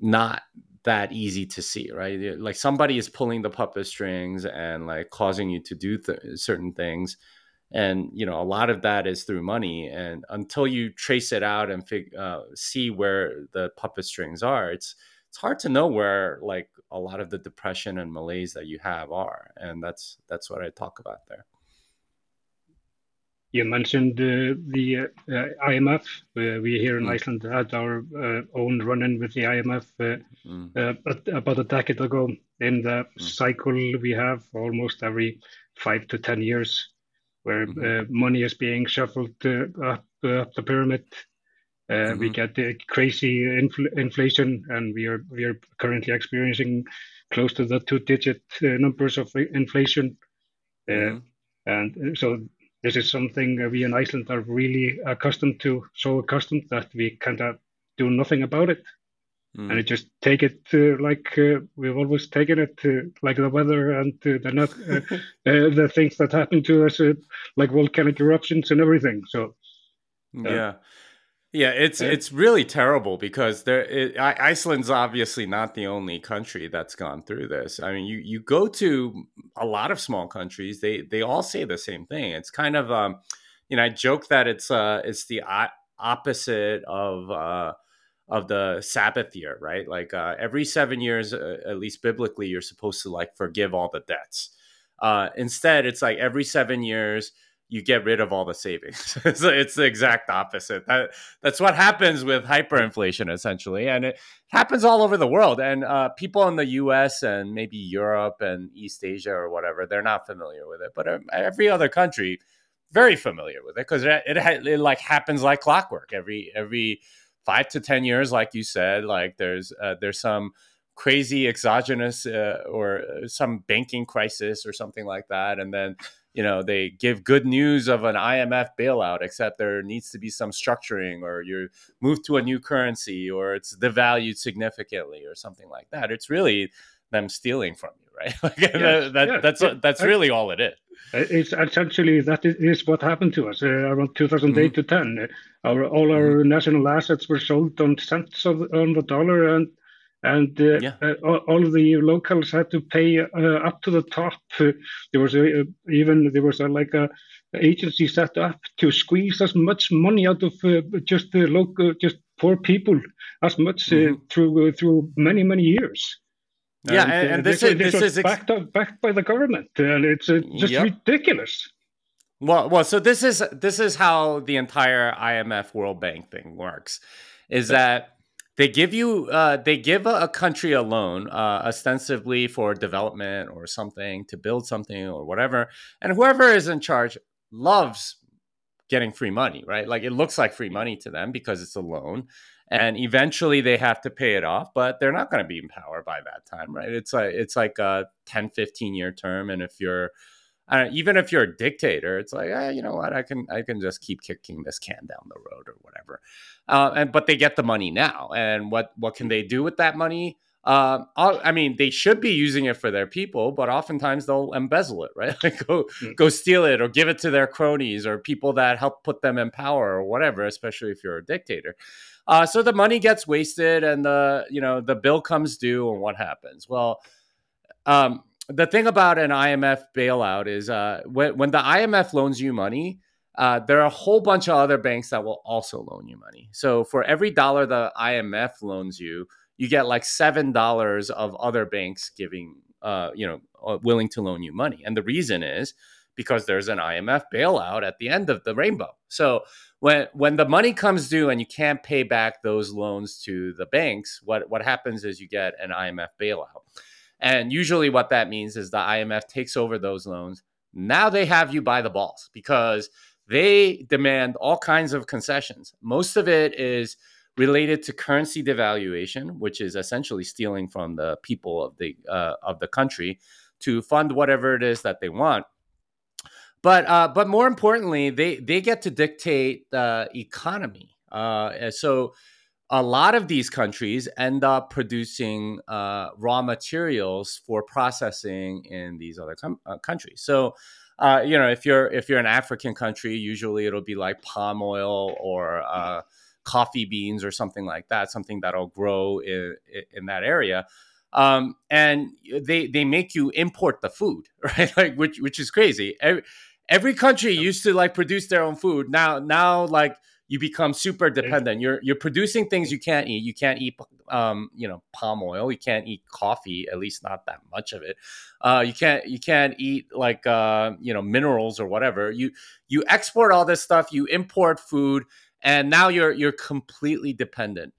not that easy to see, right? Like somebody is pulling the puppet strings and like causing you to do th- certain things. And, you know, a lot of that is through money. And until you trace it out and fig- uh, see where the puppet strings are, it's, it's hard to know where like a lot of the depression and malaise that you have are. And that's, that's what I talk about there. You mentioned uh, the uh, IMF. Uh, we here in mm. Iceland had our own run-in with the IMF mm. about a decade ago. In the mm. cycle we have almost every five to ten years, where mm-hmm. money is being shuffled up, up the pyramid Uh, mm-hmm. We get the crazy infl- inflation, and we are we are currently experiencing close to the two-digit uh, numbers of inflation. Uh, mm-hmm. And so this is something we in Iceland are really accustomed to, so accustomed that we kind of do nothing about it. Mm. And just take it uh, like uh, we've always taken it, uh, like the weather and the not, the things that happen to us, like volcanic eruptions and everything. So, yeah, yeah, it's it's really terrible because there it, Iceland's obviously not the only country that's gone through this. I mean, you you go to a lot of small countries, they they all say the same thing. It's kind of um, you know, I joke that it's uh it's the opposite of uh of the Sabbath year, right? Like uh, every seven years, uh, at least biblically, you're supposed to like forgive all the debts. Uh, instead, it's like every seven years you get rid of all the savings. so it's the exact opposite. That, that's what happens with hyperinflation, essentially, and it happens all over the world. And uh, people in the U.S. and maybe Europe and East Asia or whatever, they're not familiar with it, but um, every other country very familiar with it because it, it, it like happens like clockwork every every five to ten years, like you said. Like there's uh, there's some crazy exogenous uh, or uh, some banking crisis or something like that, and then you know they give good news of an IMF bailout, except there needs to be some structuring, or you move to a new currency, or it's devalued significantly, or something like that. It's really them stealing from you, right? like that, that, yeah, that's yeah. that's really all it is. It's essentially that is what happened to us uh, around 2008 mm-hmm. to 10. Our all our mm-hmm. national assets were sold on cents of, on the dollar, and and uh, yeah. uh, all of the locals had to pay uh, up to the top. Uh, there was a, even there was a, like a agency set up to squeeze as much money out of uh, just the local, just poor people as much mm-hmm. through through many many years. Yeah, and, and, and this, this, is this is ex- backed up, backed by the government, and it's just yep. ridiculous. Well, well, so this is this is how the entire IMF World Bank thing works, is that they give you uh, they give a, a, country a loan uh, ostensibly for development or something to build something or whatever and whoever is in charge loves getting free money right? Like it looks like free money to them because it's a loan and eventually they have to pay it off but they're not going to be in power by that time right? It's like it's like a 10 15 year term and if you're uh, even if you're a dictator, it's like, eh, you know what, I can I can just keep kicking this can down the road or whatever. Uh, and but they get the money now, and what what can they do with that money? Uh, I mean, they should be using it for their people, but oftentimes they'll embezzle it, right? Like go mm. go steal it or give it to their cronies or people that help put them in power or whatever. Especially if you're a dictator. Uh, so the money gets wasted, and the you know the bill comes due, and what happens? Well, um, the thing about an IMF bailout is uh, when, when the IMF loans you money, uh, there are a whole bunch of other banks that will also loan you money. So for every dollar the IMF loans you, you get like seven dollars of other banks giving, uh, you know, uh, willing to loan you money. And the reason is because there's an IMF bailout at the end of the rainbow. So when when the money comes due and you can't pay back those loans to the banks, what what happens is you get an IMF bailout. And usually, what that means is the IMF takes over those loans. Now they have you by the balls because they demand all kinds of concessions. Most of it is related to currency devaluation, which is essentially stealing from the people of the uh, of the country to fund whatever it is that they want. But uh, but more importantly, they they get to dictate the economy. Uh, so a lot of these countries end up producing uh, raw materials for processing in these other com- uh, countries. So, uh, you know, if you're if you're an African country, usually it'll be like palm oil or uh, coffee beans or something like that, something that'll grow in, in that area. Um, and they they make you import the food, right? Like which which is crazy. Every, every country used to like produce their own food. Now now like you become super dependent. You're you're producing things you can't eat. You can't eat um, you know palm oil. You can't eat coffee, at least not that much of it. Uh, you can't you can't eat like uh, you know minerals or whatever. You you export all this stuff. You import food, and now you're you're completely dependent.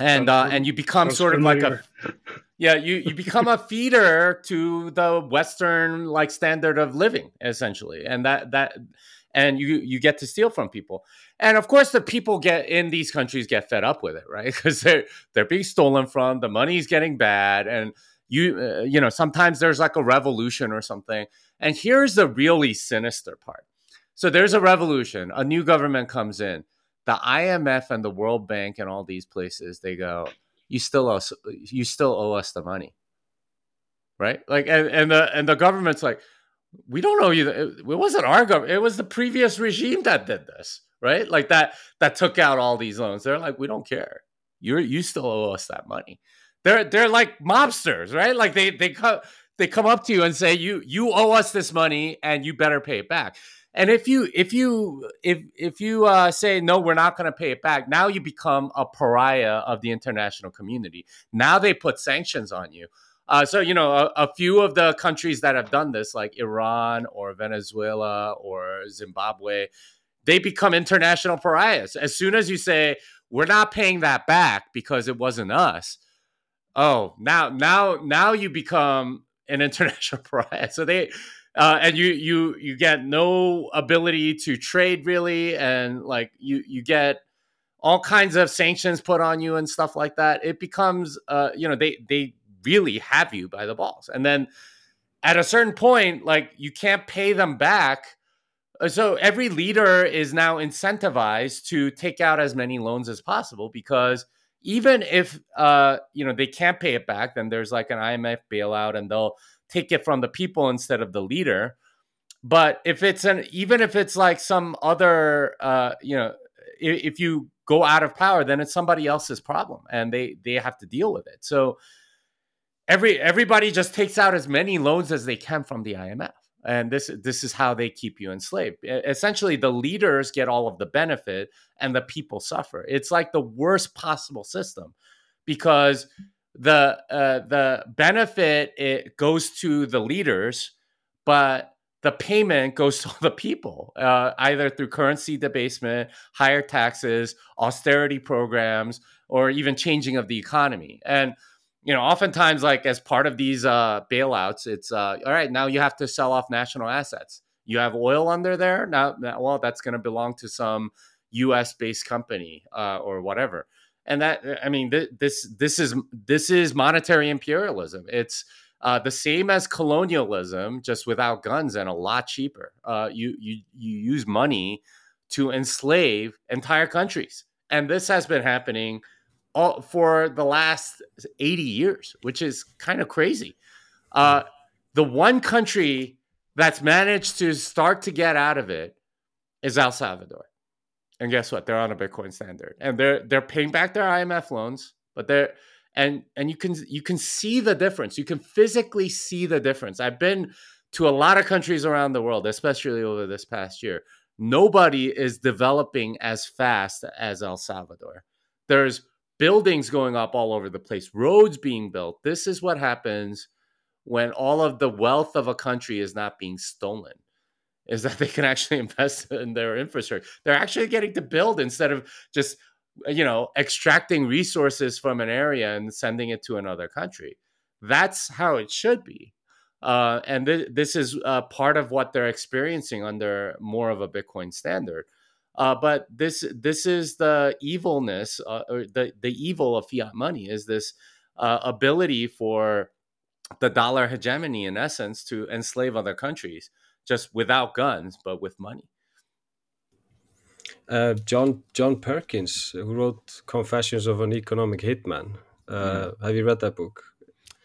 And uh, and you become sort of like a yeah, you you become a feeder to the Western like standard of living, essentially, and that that and you you get to steal from people, and of course the people get in these countries get fed up with it, right? Because they're they're being stolen from, the money's getting bad, and you uh, you know sometimes there's like a revolution or something, and here's the really sinister part. So there's a revolution, a new government comes in, the IMF and the World Bank and all these places, they go you still owe you still owe us the money. Right? Like and, and the and the government's like we don't know you the, it, wasn't our government it was the previous regime that did this right? Like that that took out all these loans. They're like we don't care. You're you still owe us that money. They're they're like mobsters right? Like they they come they come up to you and say you you owe us this money and you better pay it back. And if you if you if if you uh, say no, we're not going to pay it back, now you become a pariah of the international community. Now they put sanctions on you. Uh, so you know a, a, few of the countries that have done this, like Iran or Venezuela or Zimbabwe, they become international pariahs. As soon as you say we're not paying that back because it wasn't us, oh now now now you become an international pariah. So they uh, and you you you get no ability to trade really, and like you you get all kinds of sanctions put on you and stuff like that. It becomes uh, you know they they really have you by the balls, and then at a certain point, like you can't pay them back. Uh, so every leader is now incentivized to take out as many loans as possible because even if uh, you know they can't pay it back, then there's like an IMF bailout, and they'll take it from the people instead of the leader. But if it's an even if it's like some other uh, you know, if, if you go out of power, then it's somebody else's problem and they they have to deal with it. So every everybody just takes out as many loans as they can from the IMF. And this this is how they keep you enslaved. Essentially, the leaders get all of the benefit and the people suffer. It's like the worst possible system because the uh, the benefit it goes to the leaders, but the payment goes to the people, uh, either through currency debasement, higher taxes, austerity programs, or even changing of the economy. And you know, oftentimes, like as part of these uh, bailouts, it's uh, all right. Now you have to sell off national assets. You have oil under there now. well, that's going to belong to some U.S. based company uh, or whatever and that I mean th- this this is this is monetary imperialism. It's uh, the same as colonialism, just without guns and a lot cheaper. Uh, you you you use money to enslave entire countries, and this has been happening all for the last eighty years, which is kind of crazy. Uh, the one country that's managed to start to get out of it is El Salvador. And guess what? They're on a Bitcoin standard, and they're they're paying back their IMF loans, but they're and and you can you can see the difference. You can physically see the difference. I've been to a lot of countries around the world, especially over this past year. Nobody is developing as fast as El Salvador. There's buildings going up all over the place, roads being built. This is what happens when all of the wealth of a country is not being stolen is that they can actually invest in their infrastructure. They're actually getting to build instead of just you know extracting resources from an area and sending it to another country. That's how it should be. Uh, and th- this is uh, part of what they're experiencing under more of a Bitcoin standard. Uh, but this this is the evilness, uh, or the the evil of fiat money is this uh, ability for the dollar hegemony, in essence, to enslave other countries just without guns, but with money. Uh, John John Perkins, who wrote Confessions of an Economic Hitman. Uh, mm. Have you read that book?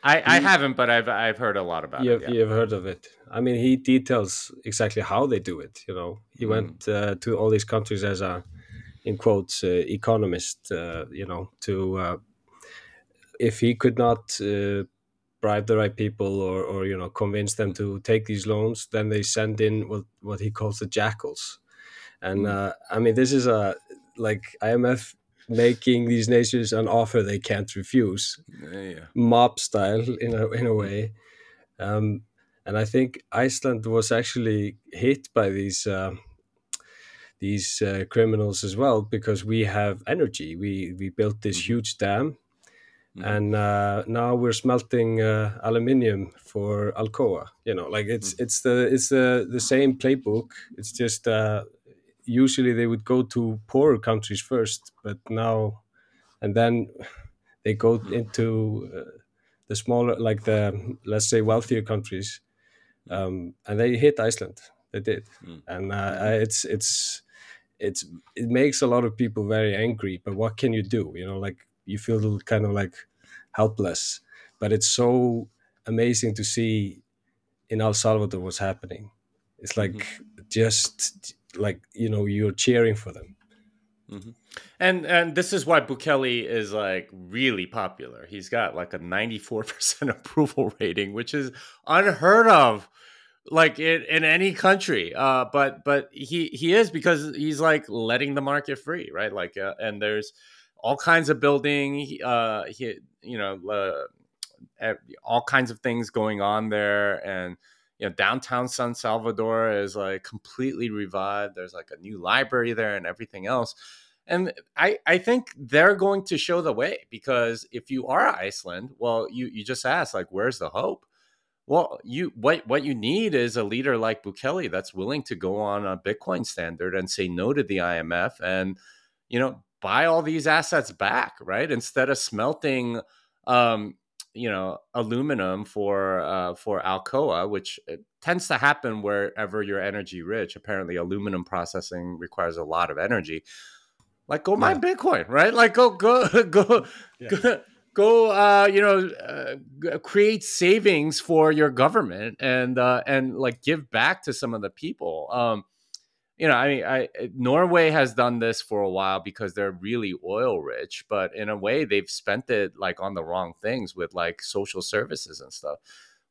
I, I haven't, but I've I've heard a lot about you've, it. Yeah. You've heard of it. I mean, he details exactly how they do it. You know, he mm. went uh, to all these countries as a, in quotes, uh, economist. Uh, you know, to uh, if he could not uh, bribe the right people or, or you know convince them to take these loans then they send in what what he calls the jackals and mm. uh, i mean this is a like imf making these nations an offer they can't refuse yeah. mob style in a, in a way um, and i think iceland was actually hit by these uh, these uh, criminals as well because we have energy we we built this mm. huge dam Mhm. and uh, now we're smelting uh, aluminium for Alcoa. You know, like it's it's the it's the the same playbook. It's just uh, usually they would go to poorer countries first, but now and then they go into uh, the smaller, like the let's say wealthier countries, um, and they hit Iceland. They did, Mm. and uh, it's it's it's it makes a lot of people very angry. But what can you do? You know, like you feel kind of like helpless. But it's so amazing to see in El Salvador what's happening. It's like just like you know you're cheering for them. And and this is why Bukele is like really popular. He's got like a 94% approval rating, which is unheard of like in, in any country. Uh but but he he is because he's like letting the market free, right? Like uh, and there's all kinds of building uh he you know uh, all kinds of things going on there and you know downtown San Salvador is like completely revived. There's like a new library there and everything else and I, I think they're going to show the way because if you are Iceland, well, you, you just ask like, where's the hope? Well, you what what you need is a leader like Bukele that's willing to go on a Bitcoin standard and say no to the IMF and you know buy all these assets back, right? Instead of smelting, um, you know, aluminum for uh, for Alcoa, which uh, tends to happen wherever you're energy rich. Apparently, aluminum processing requires a lot of energy. Like go mine bitcoin right? Like go go go go, go uh you know uh, create savings for your government and uh and like give back to some of the people. Um you know i mean i norway has done this for a while because they're really oil rich but in a way they've spent it like on the wrong things with like social services and stuff.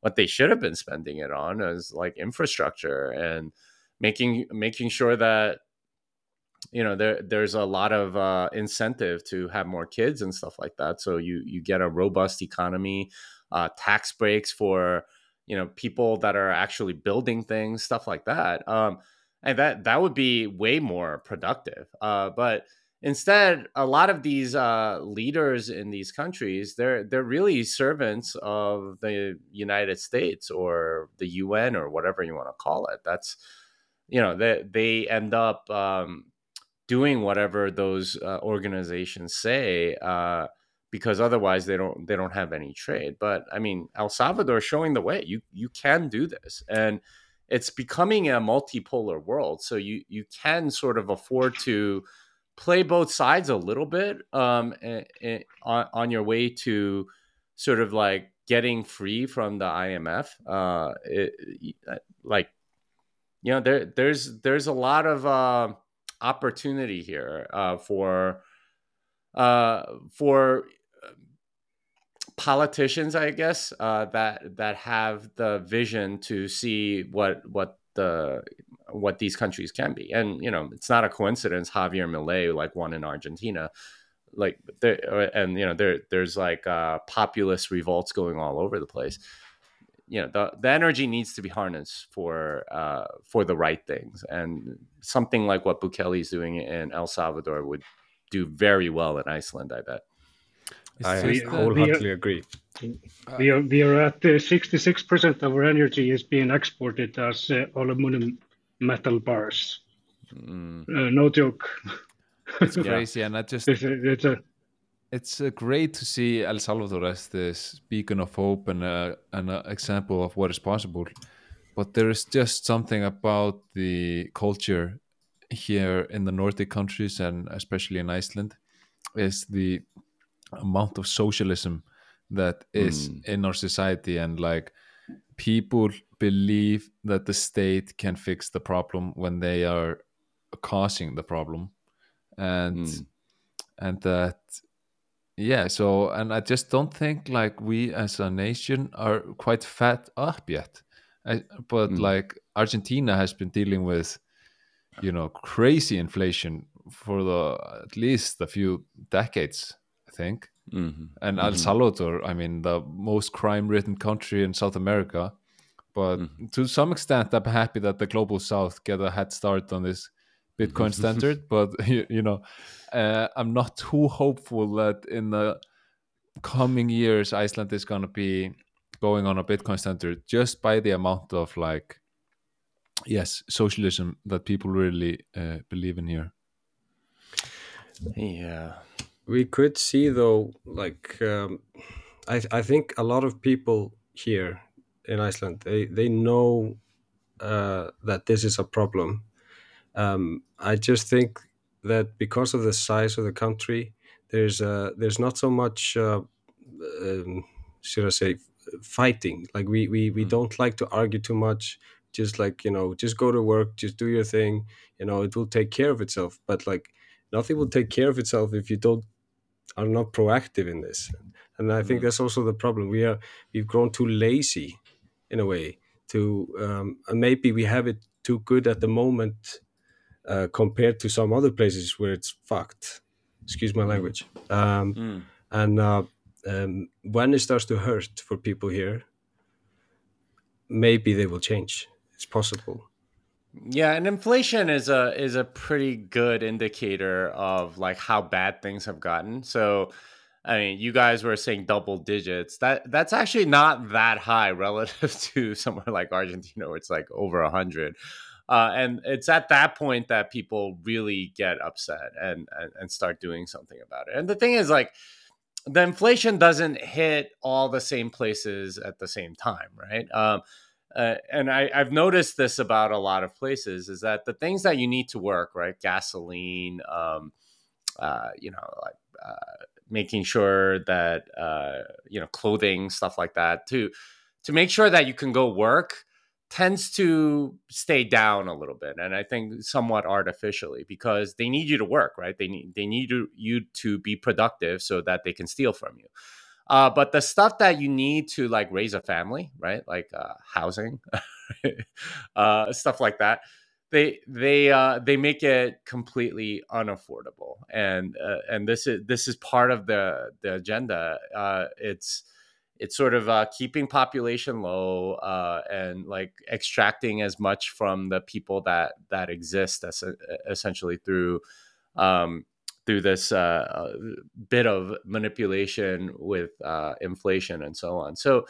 What they should have been spending it on is like infrastructure and making making sure that you know there there's a lot of uh, incentive to have more kids and stuff like that. So you you get a robust economy uh, tax breaks for you know people that are actually building things stuff like that. Um, and that that would be way more productive uh, but instead a lot of these uh, leaders in these countries they're they're really servants of the united states or the un or whatever you want to call it. That's you know they they end up um, doing whatever those uh, organizations say uh, because otherwise they don't they don't have any trade. But i mean el salvador showing the way. You you can do this. And it's becoming a multipolar world so you you can sort of afford to play both sides a little bit um, on, on your way to sort of like getting free from the imf uh, it, like you know there there's there's a lot of uh, opportunity here uh, for uh, for politicians, I guess, uh, that that have the vision to see what what the what these countries can be. And you know, it's not a coincidence Javier Milei like won in Argentina. Like there, and you know there there's like uh, populist revolts going all over the place. You know the, the energy needs to be harnessed for uh, for the right things, and something like what Bukele is doing in El Salvador would do very well in Iceland. I bet. It's I wholeheartedly agree. We are we are at uh, 66% of our energy is being exported as uh, aluminum metal bars. Mm. Uh, no joke. it's Yeah. crazy, and I just It's a, it's a it's uh, great to see El Salvador as this beacon of hope and a, an uh, example of what is possible. But there is just something about the culture here in the Nordic countries and especially in Iceland is the amount of socialism that is Mm. in our society and like people believe that the state can fix the problem when they are causing the problem and Mm. and that yeah so and i just don't think like we as a nation are quite fed up yet I, but Mm. like argentina has been dealing with you know crazy inflation for the at least a few decades i think Mhm. and el Mhm. salvador i mean the most crime ridden country in south america but Mhm. to some extent i'm happy that the global south get a head start on this bitcoin standard but you, you know uh, i'm not too hopeful that in the coming years Iceland is gonna be going on a Bitcoin standard just by the amount of like yes socialism that people really uh, believe in here. Yeah. We could see though like um, I, I think a lot of people here in iceland they, they know uh, that this is a problem. Um, i just think that because of the size of the country there's uh, there's not so much uh, um, should i say fighting. Like we we, we Mm. don't like to argue too much. Just like you know just go to work just do your thing. You know it will take care of itself. But like nothing will take care of itself if you don't are not proactive in this. And i think Mm. that's also the problem. We are we've grown too lazy in a way to um, and maybe we have it too good at the moment uh, compared to some other places where it's fucked. Excuse my language. Um, Mm. and uh, um, when it starts to hurt for people here maybe they will change. It's possible Yeah, and inflation is a is a pretty good indicator of like how bad things have gotten. So, I mean, you guys were saying double digits. That that's actually not that high relative to somewhere like Argentina, where it's like over a hundred. Uh, and it's at that point that people really get upset and, and and start doing something about it. And the thing is, like, the inflation doesn't hit all the same places at the same time, right? Um, uh, and I, I've noticed this about a lot of places is that the things that you need to work, right? Gasoline, um, uh, you know, like uh, making sure that uh, you know clothing, stuff like that, to to make sure that you can go work tends to stay down a little bit and i think somewhat artificially because they need you to work right they need they need you, you to be productive so that they can steal from you uh, but the stuff that you need to like raise a family, right? Like uh, housing, uh, stuff like that. They they uh, they make it completely unaffordable, and uh, and this is this is part of the the agenda. Uh, it's it's sort of uh, keeping population low uh, and like extracting as much from the people that that exist as, essentially through um, through this uh, bit of manipulation with uh, inflation and so on. So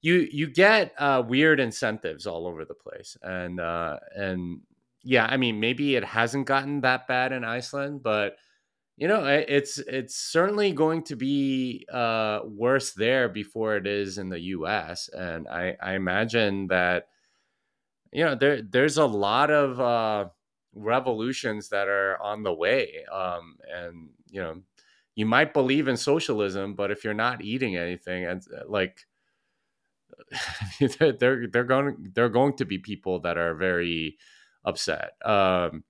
you you get uh, weird incentives all over the place, and uh, and yeah, I mean maybe it hasn't gotten that bad in Iceland, but you know it's it's certainly going to be uh, worse there before it is in the U.S. And I, I imagine that you know there there's a lot of uh, revolutions that are on the way um, and you know you might believe in socialism but if you're not eating anything and uh, like they're they're going they're going to be people that are very upset um,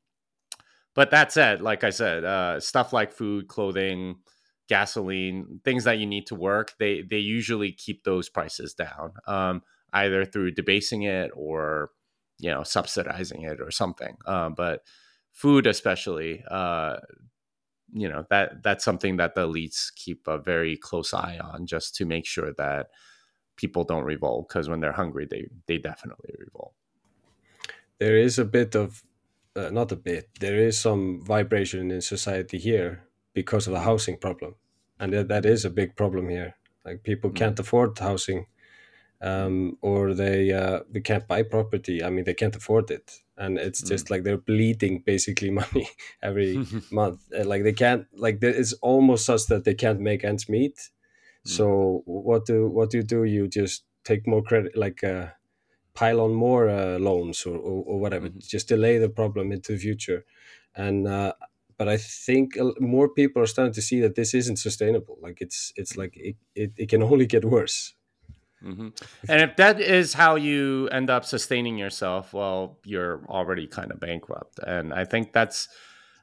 but that said like i said uh, stuff like food clothing gasoline things that you need to work they they usually keep those prices down um, either through debasing it or you know subsidizing it or something uh, but food especially uh, you know that that's something that the elites keep a very close eye on just to make sure that people don't revolt because when they're hungry they they definitely revolt there is a bit of uh, not a bit there is some vibration in society here because of the housing problem and that, that is a big problem here like people Mm. can't afford housing um, or they uh, they can't buy property. I mean they can't afford it. And it's just like they're bleeding basically money every month. Like they can't like it's almost such that they can't make ends meet. So what do what do you do? You just take more credit like uh, pile on more uh, loans or, or, or whatever Mhm. just delay the problem into the future. And uh, but i think more people are starting to see that this isn't sustainable. Like it's it's like it, it, it can only get worse hmm And if that is how you end up sustaining yourself, well, you're already kind of bankrupt. And I think that's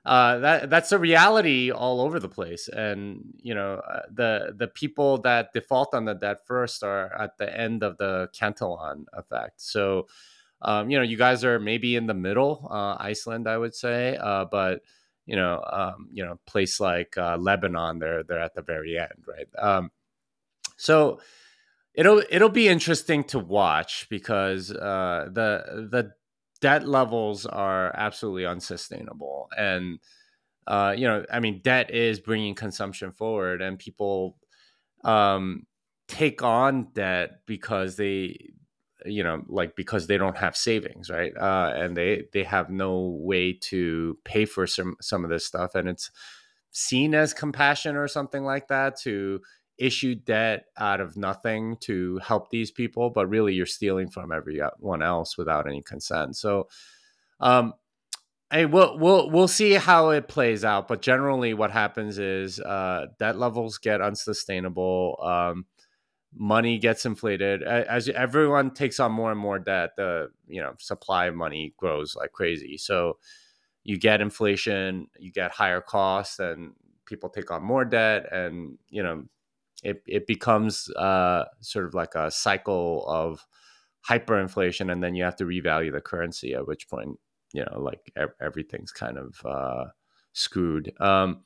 uh, that that's a reality all over the place. And you know, uh, the the people that default on the debt first are at the end of the Cantillon effect. So, um, you know, you guys are maybe in the middle, uh, Iceland, I would say, uh, but you know, um, you know, place like uh, Lebanon, they're they're at the very end, right? Um, so it'll it'll be interesting to watch because uh, the the debt levels are absolutely unsustainable, and uh, you know, I mean, debt is bringing consumption forward, and people um, take on debt because they you know like because they don't have savings right? Uh, and they they have no way to pay for some some of this stuff. And it's seen as compassion or something like that to issue debt out of nothing to help these people but really you're stealing from everyone else without any consent so um Hey, we'll we'll we'll see how it plays out, but generally, what happens is uh, debt levels get unsustainable. Um, money gets inflated as everyone takes on more and more debt. The you know supply of money grows like crazy. So you get inflation, you get higher costs, and people take on more debt, and you know it it becomes uh, sort of like a cycle of hyperinflation, and then you have to revalue the currency. At which point you know like everything's kind of uh, screwed. Um,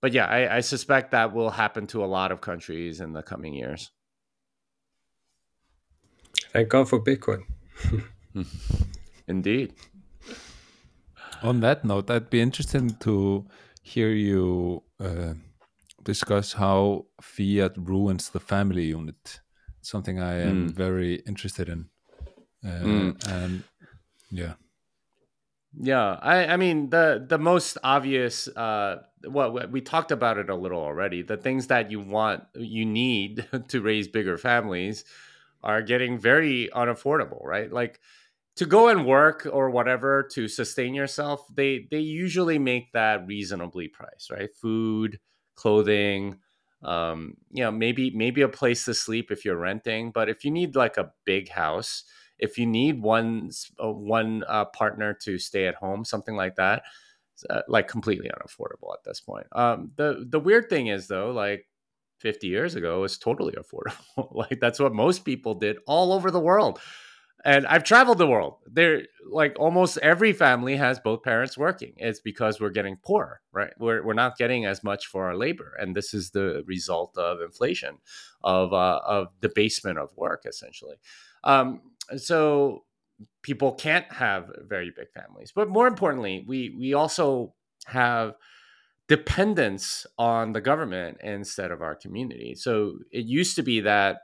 but yeah, I, I suspect that will happen to a lot of countries in the coming years. Thank God for Bitcoin. Indeed. On that note, I'd be interested to hear you uh, discuss how fiat ruins the family unit. Something I am mm. very interested in. Uh, mm. And yeah. Yeah, I, I mean the the most obvious uh well we talked about it a little already. The things that you want you need to raise bigger families are getting very unaffordable, right? Like to go and work or whatever to sustain yourself, they they usually make that reasonably priced, right? Food, clothing, um, you know, maybe maybe a place to sleep if you're renting, but if you need like a big house, if you need one uh, one uh, partner to stay at home, something like that, uh, like completely unaffordable at this point. Um, the the weird thing is though, like 50 years ago, was totally affordable. like that's what most people did all over the world. And I've traveled the world. There, like almost every family has both parents working. It's because we're getting poorer, right? We're we're not getting as much for our labor, and this is the result of inflation, of uh, of debasement of work, essentially. Um, so people can't have very big families. But more importantly, we we also have dependence on the government instead of our community. So it used to be that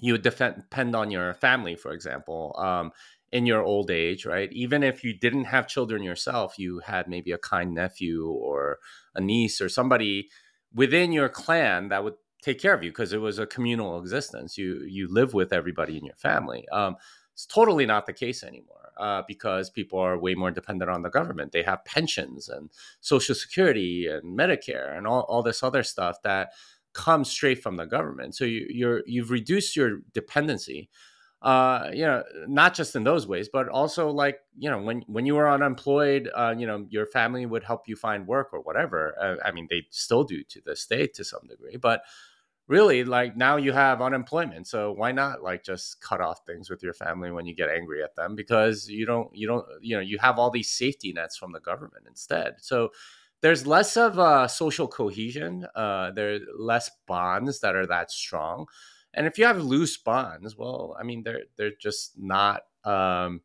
you would depend on your family, for example, um, in your old age, right? Even if you didn't have children yourself, you had maybe a kind nephew or a niece or somebody within your clan that would take care of you because it was a communal existence. You you live with everybody in your family. Um, it's totally not the case anymore uh, because people are way more dependent on the government. They have pensions and Social Security and Medicare and all, all this other stuff that comes straight from the government. So you, you're you've reduced your dependency. Uh, you know, not just in those ways, but also like you know, when when you were unemployed, uh, you know, your family would help you find work or whatever. Uh, I mean, they still do to this day to some degree, but really like now you have unemployment so why not like just cut off things with your family when you get angry at them because you don't you don't you know you have all these safety nets from the government instead so there's less of a social cohesion uh are less bonds that are that strong and if you have loose bonds well i mean they're they're just not um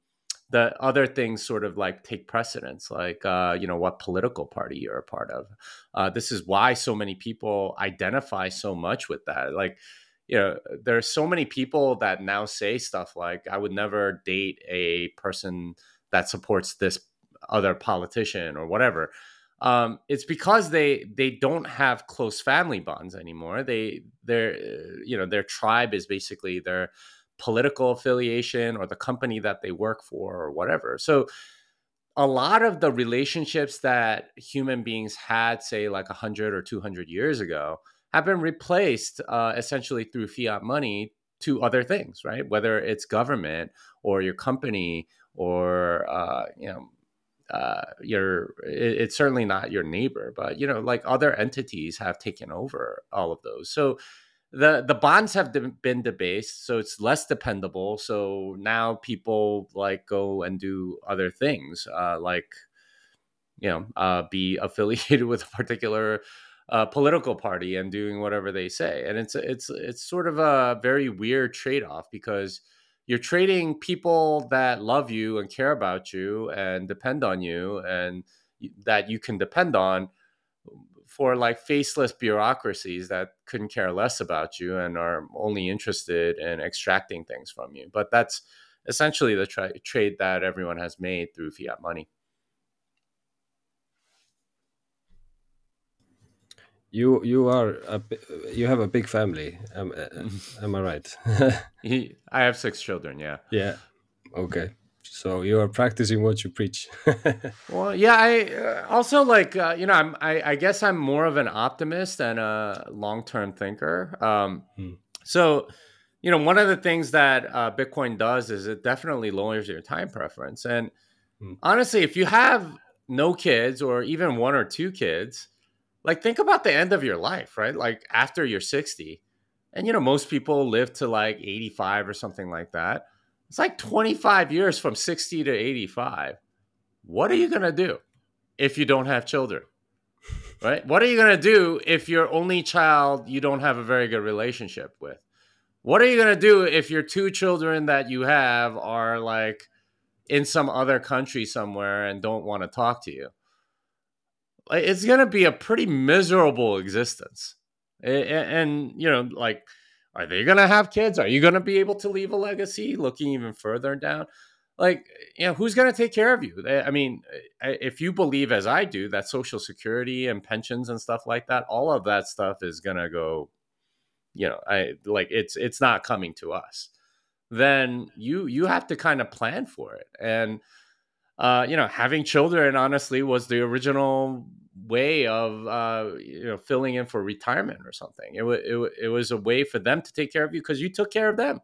the other things sort of like take precedence, like uh, you know what political party you're a part of. Uh, this is why so many people identify so much with that. Like, you know, there are so many people that now say stuff like, "I would never date a person that supports this other politician or whatever." Um, it's because they they don't have close family bonds anymore. They their you know their tribe is basically their political affiliation or the company that they work for or whatever. So a lot of the relationships that human beings had, say, like 100 or 200 years ago, have been replaced uh, essentially through fiat money to other things, right? Whether it's government or your company or, uh, you know, uh, your it, it's certainly not your neighbor, but you know, like other entities have taken over all of those. So the the bonds have been debased so it's less dependable so now people like go and do other things uh, like you know uh, be affiliated with a particular uh, political party and doing whatever they say and it's it's it's sort of a very weird trade-off because you're trading people that love you and care about you and depend on you and that you can depend on for like faceless bureaucracies that couldn't care less about you and are only interested in extracting things from you. But that's essentially the tra- trade that everyone has made through fiat money. You you are a, you have a big family. Am, am I right? I have six children. Yeah. Yeah. Okay. So you are practicing what you preach. well, yeah. I uh, also like uh, you know I'm I, I, guess I'm more of an optimist and a long term thinker. Um, hmm. So you know one of the things that uh, Bitcoin does is it definitely lowers your time preference. And hmm. honestly, if you have no kids or even one or two kids like think about the end of your life, right? Like after you're 60. And you know, most people live to like 85 or something like that. It's like 25 years from 60 to 85. What are you going to do if you don't have children? Right? What are you going to do if your only child you don't have a very good relationship with? What are you going to do if your two children that you have are like in some other country somewhere and don't want to talk to you? It's gonna be a pretty miserable existence. And, and, you know like are they gonna have kids? Are you gonna be able to leave a legacy looking even further down? Like you know who's gonna take care of you? I mean if you believe as i do that social security and pensions and stuff like that all of that stuff is gonna go you know i like it's it's not coming to us then you you have to kind of plan for it. And uh, you know, having children honestly was the original way of uh, you know filling in for retirement or something. It was it, it was a way for them to take care of you because you took care of them,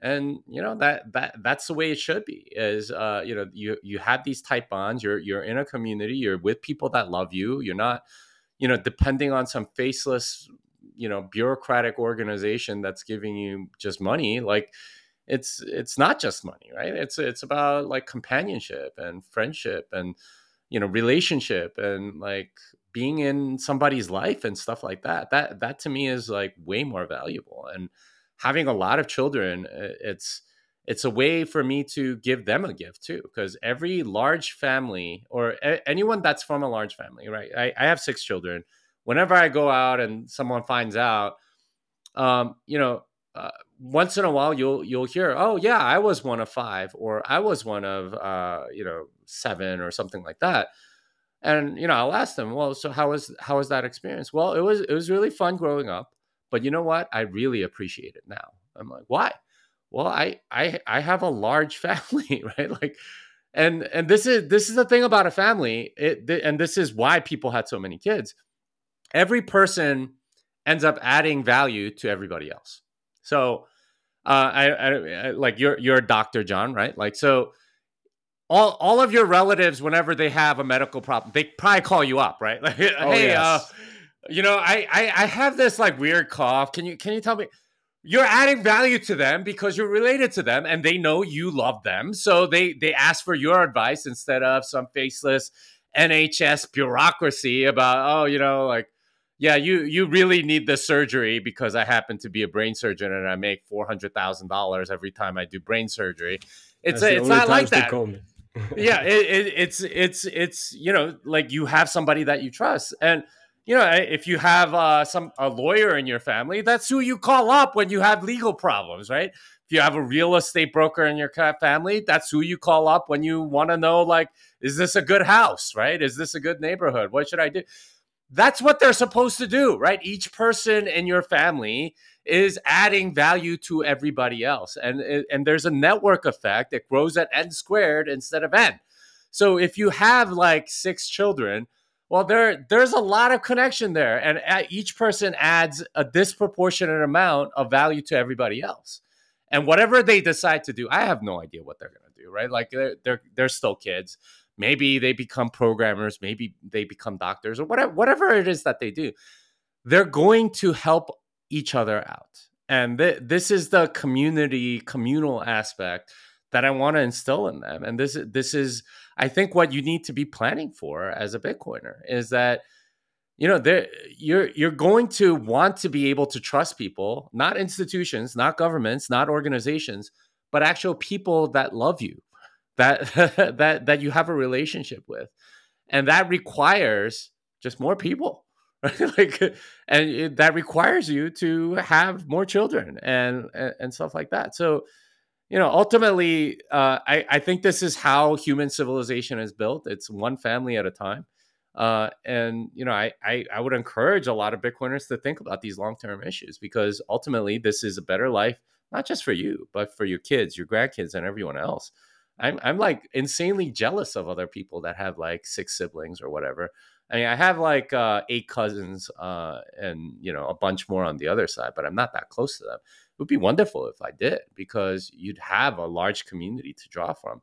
and you know that that that's the way it should be. Is uh, you know you you have these tight bonds. You're you're in a community. You're with people that love you. You're not you know depending on some faceless you know bureaucratic organization that's giving you just money like it's it's not just money right? It's it's about like companionship and friendship and you know relationship and like being in somebody's life and stuff like that. That that to me is like way more valuable. And having a lot of children it's it's a way for me to give them a gift too because every large family or a- anyone that's from a large family right? I, I have six children. Whenever i go out and someone finds out um, you know uh, once in a while you'll you'll hear oh yeah i was one of five or i was one of uh you know seven or something like that. And you know i'll ask them well so how was how was that experience? Well it was it was really fun growing up but you know what? I really appreciate it now. I'm like why? Well i i i have a large family right? Like and and this is this is the thing about a family it and this is why people had so many kids. Every person ends up adding value to everybody else. So uh, I, I, I like you're you're a doctor, John, right? Like so all all of your relatives, whenever they have a medical problem, they probably call you up, right? Like, oh, hey, yes. uh, you know, I, I I have this like weird cough. Can you can you tell me? You're adding value to them because you're related to them, and they know you love them, so they they ask for your advice instead of some faceless NHS bureaucracy about oh, you know, like yeah, you you really need the surgery because I happen to be a brain surgeon and I make four hundred thousand dollars every time I do brain surgery. It's a, it's not like that. yeah, it, it, it's it's it's you know like you have somebody that you trust, and you know if you have uh, some a lawyer in your family, that's who you call up when you have legal problems, right? If you have a real estate broker in your family, that's who you call up when you want to know like, is this a good house, right? Is this a good neighborhood? What should I do? That's what they're supposed to do, right? Each person in your family is adding value to everybody else. And, and there's a network effect that grows at n squared instead of n. So if you have like six children, well, there there's a lot of connection there, and uh, each person adds a disproportionate amount of value to everybody else. And whatever they decide to do, I have no idea what they're going to do, right? Like they're, they're they're still kids maybe they become programmers maybe they become doctors or whatever whatever it is that they do they're going to help each other out. And th- this is the community communal aspect that I want to instill in them. And this is this is I think what you need to be planning for as a bitcoiner is that you know you're you're going to want to be able to trust people not institutions not governments not organizations but actual people that love you that that that you have a relationship with and that requires just more people right? like, and it, that requires you to have more children and, and and stuff like that. So, you know, ultimately, uh, I I think this is how human civilization is built. It's one family at a time. Uh, and you know, I, I I would encourage a lot of Bitcoiners to think about these long term issues because ultimately, this is a better life, not just for you, but for your kids, your grandkids, and everyone else. I'm I'm like insanely jealous of other people that have like six siblings or whatever. I mean, I have like uh, eight cousins uh, and you know a bunch more on the other side, but I'm not that close to them. It would be wonderful if I did because you'd have a large community to draw from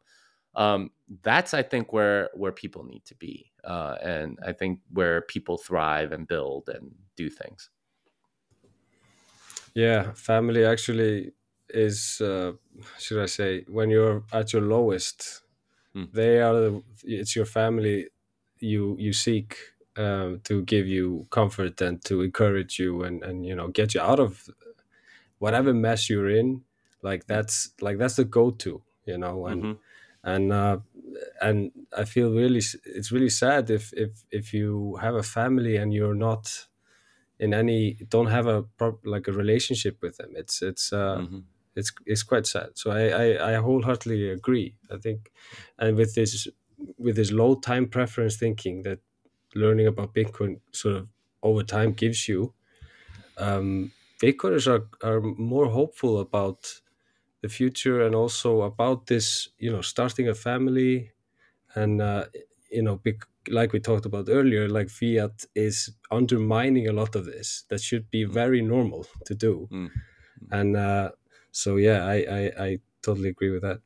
um, that's I think where where people need to be, uh, and I think where people thrive and build and do things. Yeah, family actually is uh, should I say when you're at your lowest, Hmm. they are the, it's your family you you seek um, to give you comfort and to encourage you and and you know get you out of whatever mess you're in. Like that's like that's the go to, you know, and Mhm. and uh, and I feel really it's really sad if if if you have a family and you're not in any don't have a prop, like a relationship with them. It's it's uh, Mhm. It's it's quite sad. So I, I I wholeheartedly agree. I think, and with this with this low time preference thinking that learning about Bitcoin sort of over time gives you, um, Bitcoiners are are more hopeful about the future and also about this you know starting a family and uh, you know like we talked about earlier like fiat is undermining a lot of this that should be very normal to do Mm. and uh, so yeah I, I i totally agree with that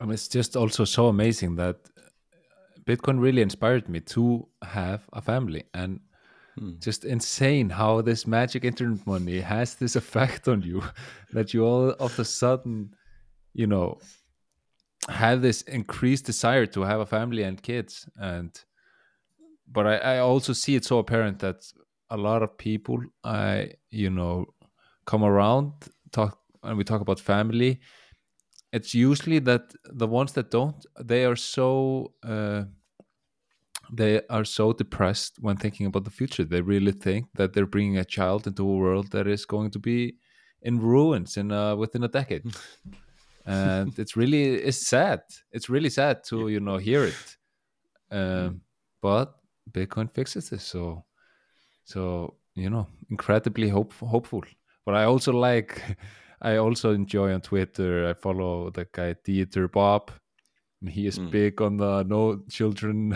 And it's just also so amazing that Bitcoin really inspired me to have a family and Hmm. just insane how this magic internet money has this effect on you that you all of a sudden, you know, have this increased desire to have a family and kids. And but I, I also see it so apparent that a lot of people I, you know, come around talk and we talk about family it's usually that the ones that don't they are so uh, they are so depressed when thinking about the future. They really think that they're bringing a child into a world that is going to be in ruins in uh, within a decade. And it's really it's sad. It's really sad to you know hear it. Um, but bitcoin fixes this so so you know incredibly hope, hopeful but i also like i also enjoy on twitter i follow the guy dieter bob he is Mm. big on the no children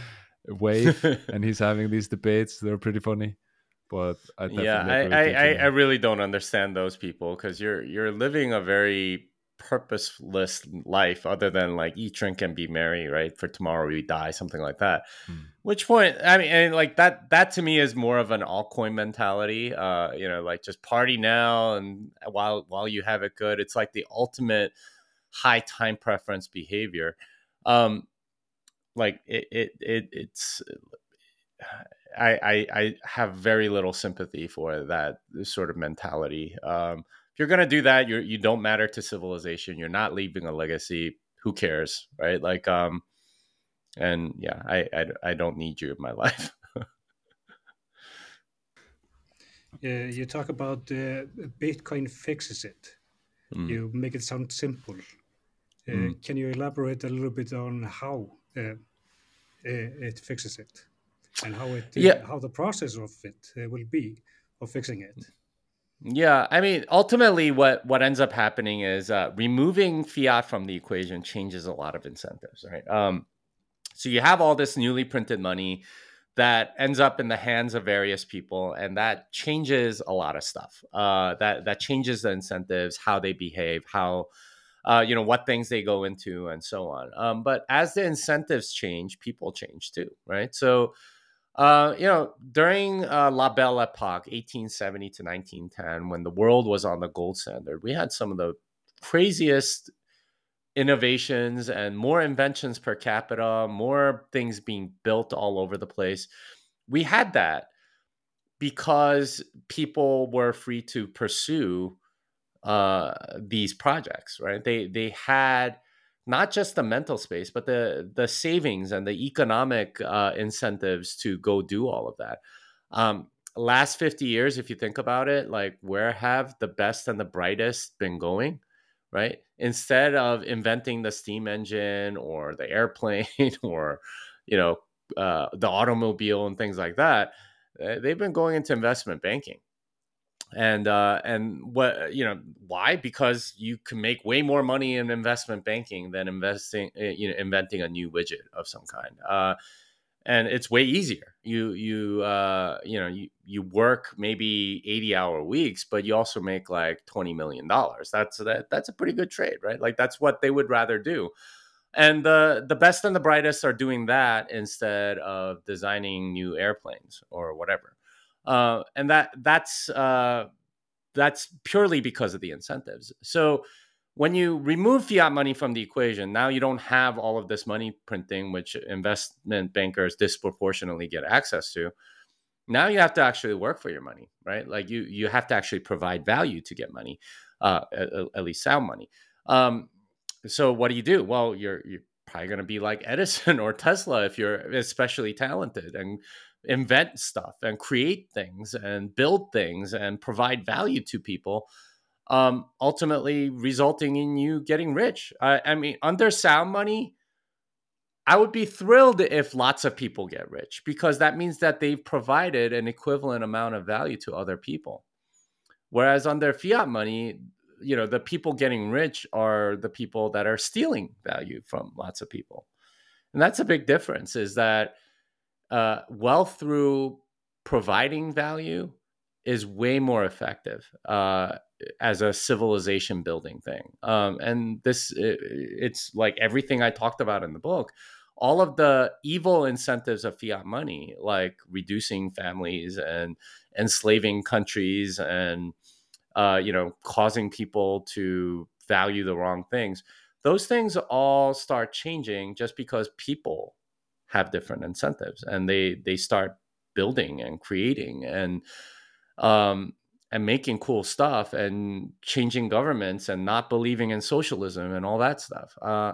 wave and he's having these debates they're pretty funny but i definitely yeah, I, I, I, I really don't understand those people because you're you're living a very purposeless life other than like eat, drink, and be merry, right? For tomorrow we die, something like that. Mm. Which point? I mean, and like that. That to me is more of an altcoin mentality. Uh, you know, like just party now, and while while you have it good, it's like the ultimate high time preference behavior. Um, like it, it, it it's. I, I I have very little sympathy for that sort of mentality. Um, you're gonna do that, you you don't matter to civilization. You're not leaving a legacy. Who cares, right? Like, um, and yeah, I I, I don't need you in my life. Uh, you talk about uh, Bitcoin fixes it. Mm. You make it sound simple. Uh, Mm. Can you elaborate a little bit on how uh, uh, it fixes it, and how it Yeah. how the process of it uh, will be of fixing it? Yeah, I mean, ultimately, what what ends up happening is uh, removing fiat from the equation changes a lot of incentives, right? Um, so you have all this newly printed money that ends up in the hands of various people, and that changes a lot of stuff. Uh, that that changes the incentives, how they behave, how uh, you know what things they go into, and so on. Um, but as the incentives change, people change too, right? So uh, you know, during uh, La Belle Epoque, 1870 to 1910, when the world was on the gold standard, we had some of the craziest innovations and more inventions per capita, more things being built all over the place. We had that because people were free to pursue uh, these projects, right? They they had not just the mental space, but the the savings and the economic uh, incentives to go do all of that. Um, last 50 years, if you think about it, like where have the best and the brightest been going? Right. Instead of inventing the steam engine or the airplane or, you know, uh, the automobile and things like that, eh, they've been going into investment banking and uh, and what you know why? Because you can make way more money in investment banking than investing eh, you know inventing a new widget of some kind uh, and it's way easier. You you uh, you know you, you work maybe 80 hour weeks but you also make like 20 million dollars. That's that that's a pretty good trade right? Like that's what they would rather do. And the the best and the brightest are doing that instead of designing new airplanes or whatever uh, and that that's uh, that's purely because of the incentives. So when you remove fiat money from the equation, now you don't have all of this money printing, which investment bankers disproportionately get access to. Now you have to actually work for your money, right? Like you you have to actually provide value to get money, uh, at, at, least sound money. Um, so what do you do? Well, you're you're probably going to be like Edison or Tesla if you're especially talented and invent stuff and create things and build things and provide value to people um, ultimately resulting in you getting rich. I, I mean under sound money i would be thrilled if lots of people get rich because that means that they've provided an equivalent amount of value to other people. Whereas under fiat money you know the people getting rich are the people that are stealing value from lots of people. And that's a big difference is that uh, wealth through providing value is way more effective uh, as a civilization building thing. Um, and this, it, it's like everything I talked about in the book. All of the evil incentives of fiat money, like reducing families and enslaving countries, and uh, you know, causing people to value the wrong things, those things all start changing just because people have different incentives and they they start building and creating and um and making cool stuff and changing governments and not believing in socialism and all that stuff. Uh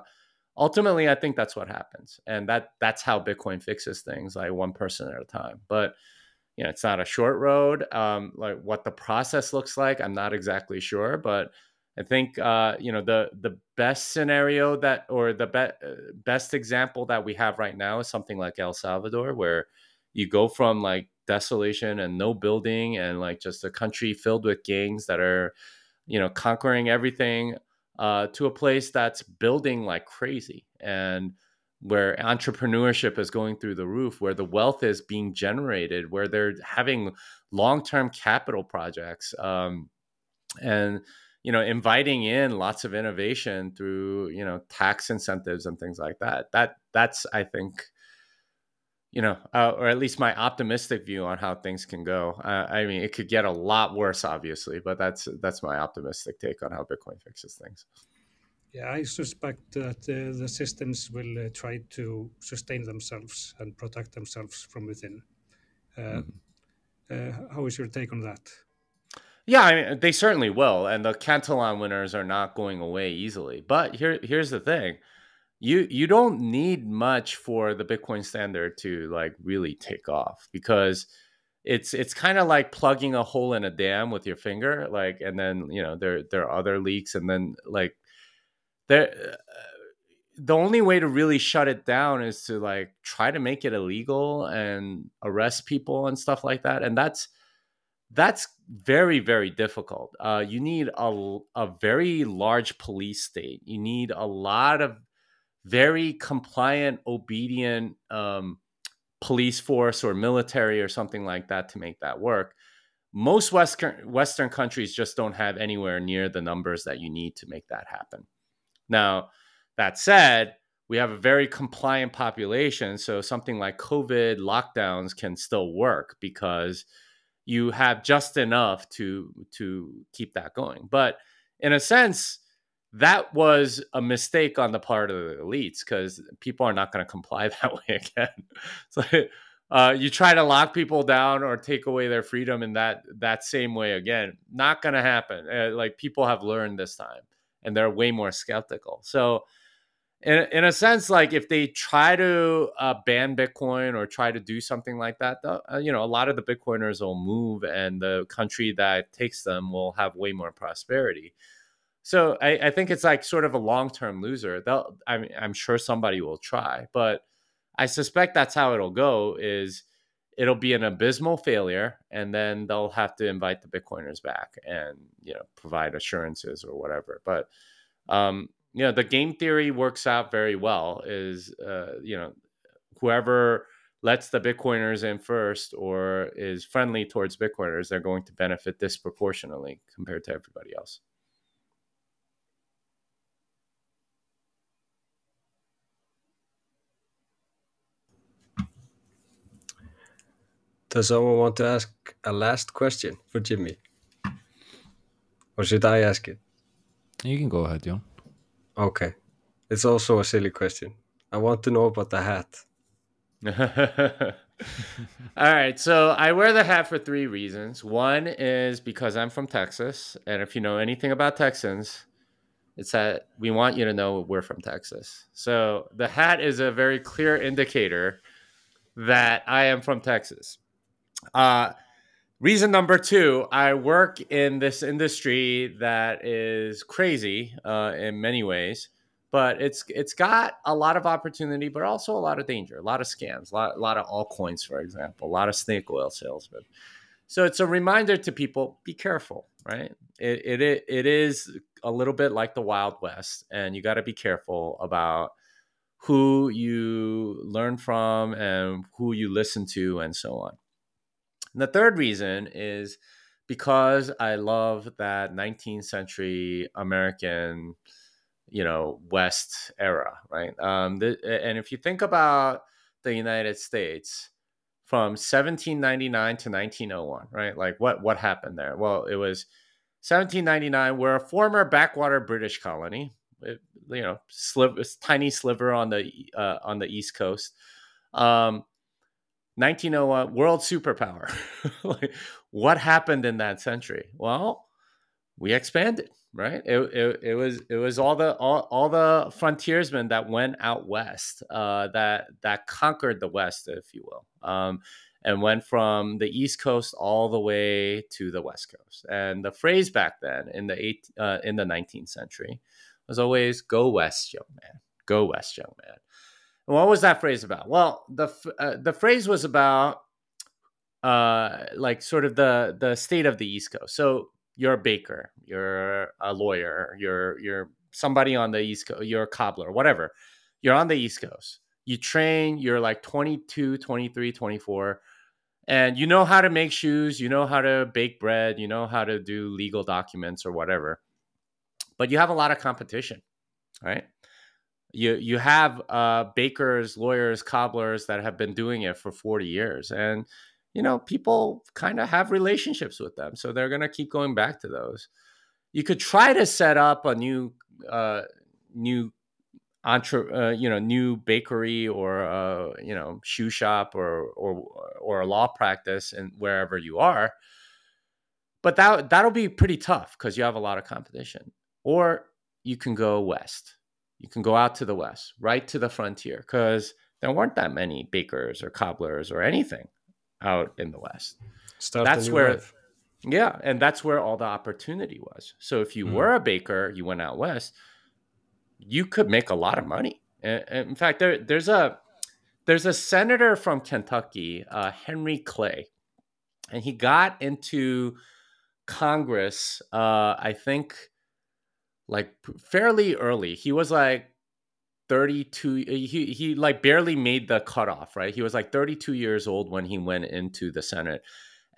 ultimately i think that's what happens and that that's how bitcoin fixes things like one person at a time. But you know it's not a short road. Um like what the process looks like i'm not exactly sure but I think uh, you know the the best scenario that or the be- uh, best example that we have right now is something like El Salvador, where you go from like desolation and no building and like just a country filled with gangs that are you know conquering everything uh, to a place that's building like crazy and where entrepreneurship is going through the roof where the wealth is being generated where they're having long-term capital projects um, and you know inviting in lots of innovation through you know tax incentives and things like that. That that's i think you know uh, or at least my optimistic view on how things can go. Uh, i mean it could get a lot worse obviously but that's that's my optimistic take on how bitcoin fixes things. Yeah i suspect that uh, the systems will uh, try to sustain themselves and protect themselves from within. Mm-hmm. how is your take on that yeah, I mean, they certainly will, and the Cantillon winners are not going away easily. But here, here's the thing: you you don't need much for the Bitcoin standard to like really take off because it's it's kind of like plugging a hole in a dam with your finger, like, and then you know there there are other leaks, and then like there. Uh, the only way to really shut it down is to like try to make it illegal and arrest people and stuff like that, and that's that's very very difficult. Uh, you need a, a very large police state. You need a lot of very compliant obedient um, police force or military or something like that to make that work. Most western western countries just don't have anywhere near the numbers that you need to make that happen. Now that said we have a very compliant population so something like covid lockdowns can still work because you have just enough to to keep that going. But in a sense, that was a mistake on the part of the elites because people are not going to comply that way again. so uh, you try to lock people down or take away their freedom in that that same way again, not going to happen. Uh, like people have learned this time, and they're way more skeptical. So in, in a sense, like if they try to uh, ban Bitcoin or try to do something like that, uh, you know, a lot of the Bitcoiners will move, and the country that takes them will have way more prosperity. So I, I think it's like sort of a long term loser. They'll, I mean, I'm sure somebody will try, but I suspect that's how it'll go. Is it'll be an abysmal failure, and then they'll have to invite the Bitcoiners back and you know provide assurances or whatever. But um, you know the game theory works out very well is uh, you know whoever lets the bitcoiners in first or is friendly towards bitcoiners they're going to benefit disproportionately compared to everybody else Does someone want to ask a last question for Jimmy? Or should I ask it? You can go ahead, John. Okay. It's also a silly question. I want to know about the hat. All right, so I wear the hat for three reasons. One is because I'm from Texas, and if you know anything about Texans, it's that we want you to know we're from Texas. So the hat is a very clear indicator that I am from Texas. Uh, reason number two, I work in this industry that is crazy uh, in many ways, but it's it's got a lot of opportunity, but also a lot of danger, a lot of scams, a lot, a lot of altcoins, for example, a lot of snake oil salesmen. So it's a reminder to people: be careful, right? It it it is a little bit like the Wild West, and you got to be careful about who you learn from and who you listen to, and so on. And the third reason is because I love that 19th century American, you know, West era, right? Um, the, and if you think about the United States from 1799 to 1901, right? Like what what happened there? Well, it was 1799. We're a former backwater British colony. It, you know, sliver, tiny sliver on the uh, on the East Coast. Um, 1901 world superpower. Like what happened in that century? Well we expanded right? It, it, it was it was all the all, all the frontiersmen that went out west uh, that that conquered the west if you will um, and went from the east coast all the way to the west coast. And the phrase back then in the eight uh, in the 19th century was always go west young man. Go west young man what was that phrase about? Well, the uh, the phrase was about uh, like sort of the the state of the East Coast. So you're a baker, you're a lawyer, you're you're somebody on the East Coast, you're a cobbler, whatever. You're on the East Coast. You train, you're like 22, 23, 24, and you know how to make shoes, you know how to bake bread, you know how to do legal documents or whatever. But you have a lot of competition, right? You you have uh, bakers, lawyers, cobblers that have been doing it for 40 years, and you know people kind of have relationships with them, so they're gonna keep going back to those. You could try to set up a new uh, new entre, uh, you know new bakery or uh, you know shoe shop or or or a law practice and wherever you are but that that'll be pretty tough because you have a lot of competition or you can go west you can go out to the west, right to the frontier, because there weren't that many bakers or cobblers or anything out in the west. Start that's where, life. yeah, and that's where all the opportunity was. So if you mm. were a baker, you went out west, you could make a lot of money. And, in fact, there, there's a there's a senator from Kentucky, uh, Henry Clay, and he got into Congress, uh, I think like fairly early. He was like 32 eh, he he like barely made the cutoff, right? He was like 32 years old when he went into the Senate.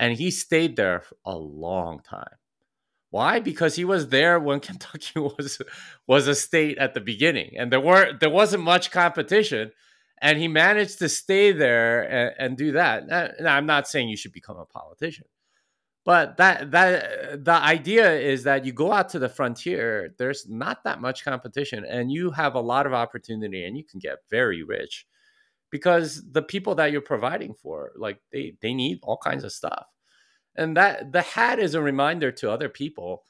And he stayed there a long time. Why? Because he was there when Kentucky was was a state at the beginning, and there weren't there wasn't much competition, and he managed to stay there and, and do that. Now, I'm not saying you should become a politician, but that that the idea is that you go out to the frontier there's not that much competition and you have a lot of opportunity and you can get very rich because the people that you're providing for like they they need all kinds of stuff and that the hat is a reminder to other people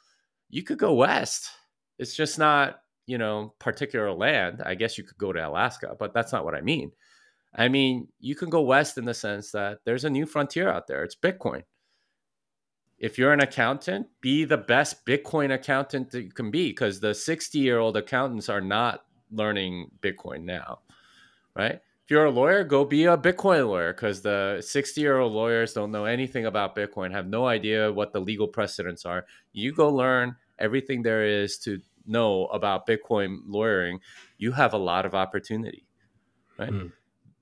you could go west it's just not you know, particular land, I guess you could go to Alaska, but that's not what I mean. I mean, you can go west in the sense that there's a new frontier out there. It's Bitcoin. If you're an accountant, be the best Bitcoin accountant that you can be because the 60 year old accountants are not learning Bitcoin now, right? If you're a lawyer, go be a Bitcoin lawyer because the 60 year old lawyers don't know anything about Bitcoin, have no idea what the legal precedents are. You go learn everything there is to know about Bitcoin lawyering. You have a lot of opportunity, right? Mm.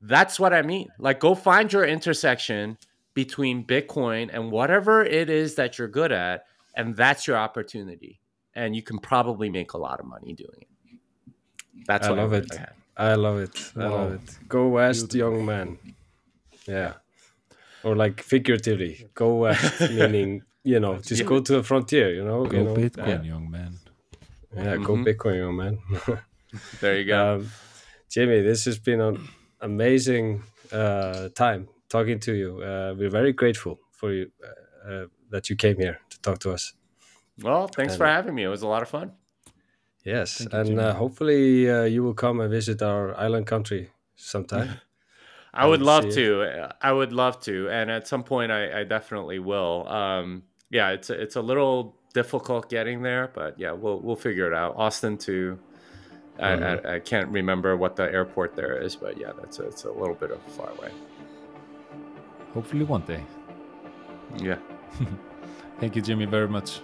That's what I mean. Like, go find your intersection between Bitcoin and whatever it is that you're good at, and that's your opportunity. And you can probably make a lot of money doing it. That's I what love I it. I. I love it. I love it. Go west, young man. Yeah. Or like figuratively, go west, meaning you know, just Yeah. go to the frontier. You know, Go you know, Bitcoin, young man. Yeah, go Mhm. Bitcoin, young man. There you go. um, Jimmy, this has been an amazing uh, time talking to you. Uh, we're very grateful for you uh, uh, that you came here to talk to us. well, thanks for having me. It was a lot of fun. Yes, Thank you, and Jimmy. uh, hopefully uh, you will come and visit our island country sometime. I would would love see to. I would love to, and at some point, I, I definitely will. Um, yeah, it's a, it's a little difficult getting there, but yeah, we'll we'll figure it out. Austin to, I, I, I can't remember what the airport there is, but yeah, that's a, it's a little bit of a far away. Hopefully one day. Yeah, Thank you, Jimmy, very much.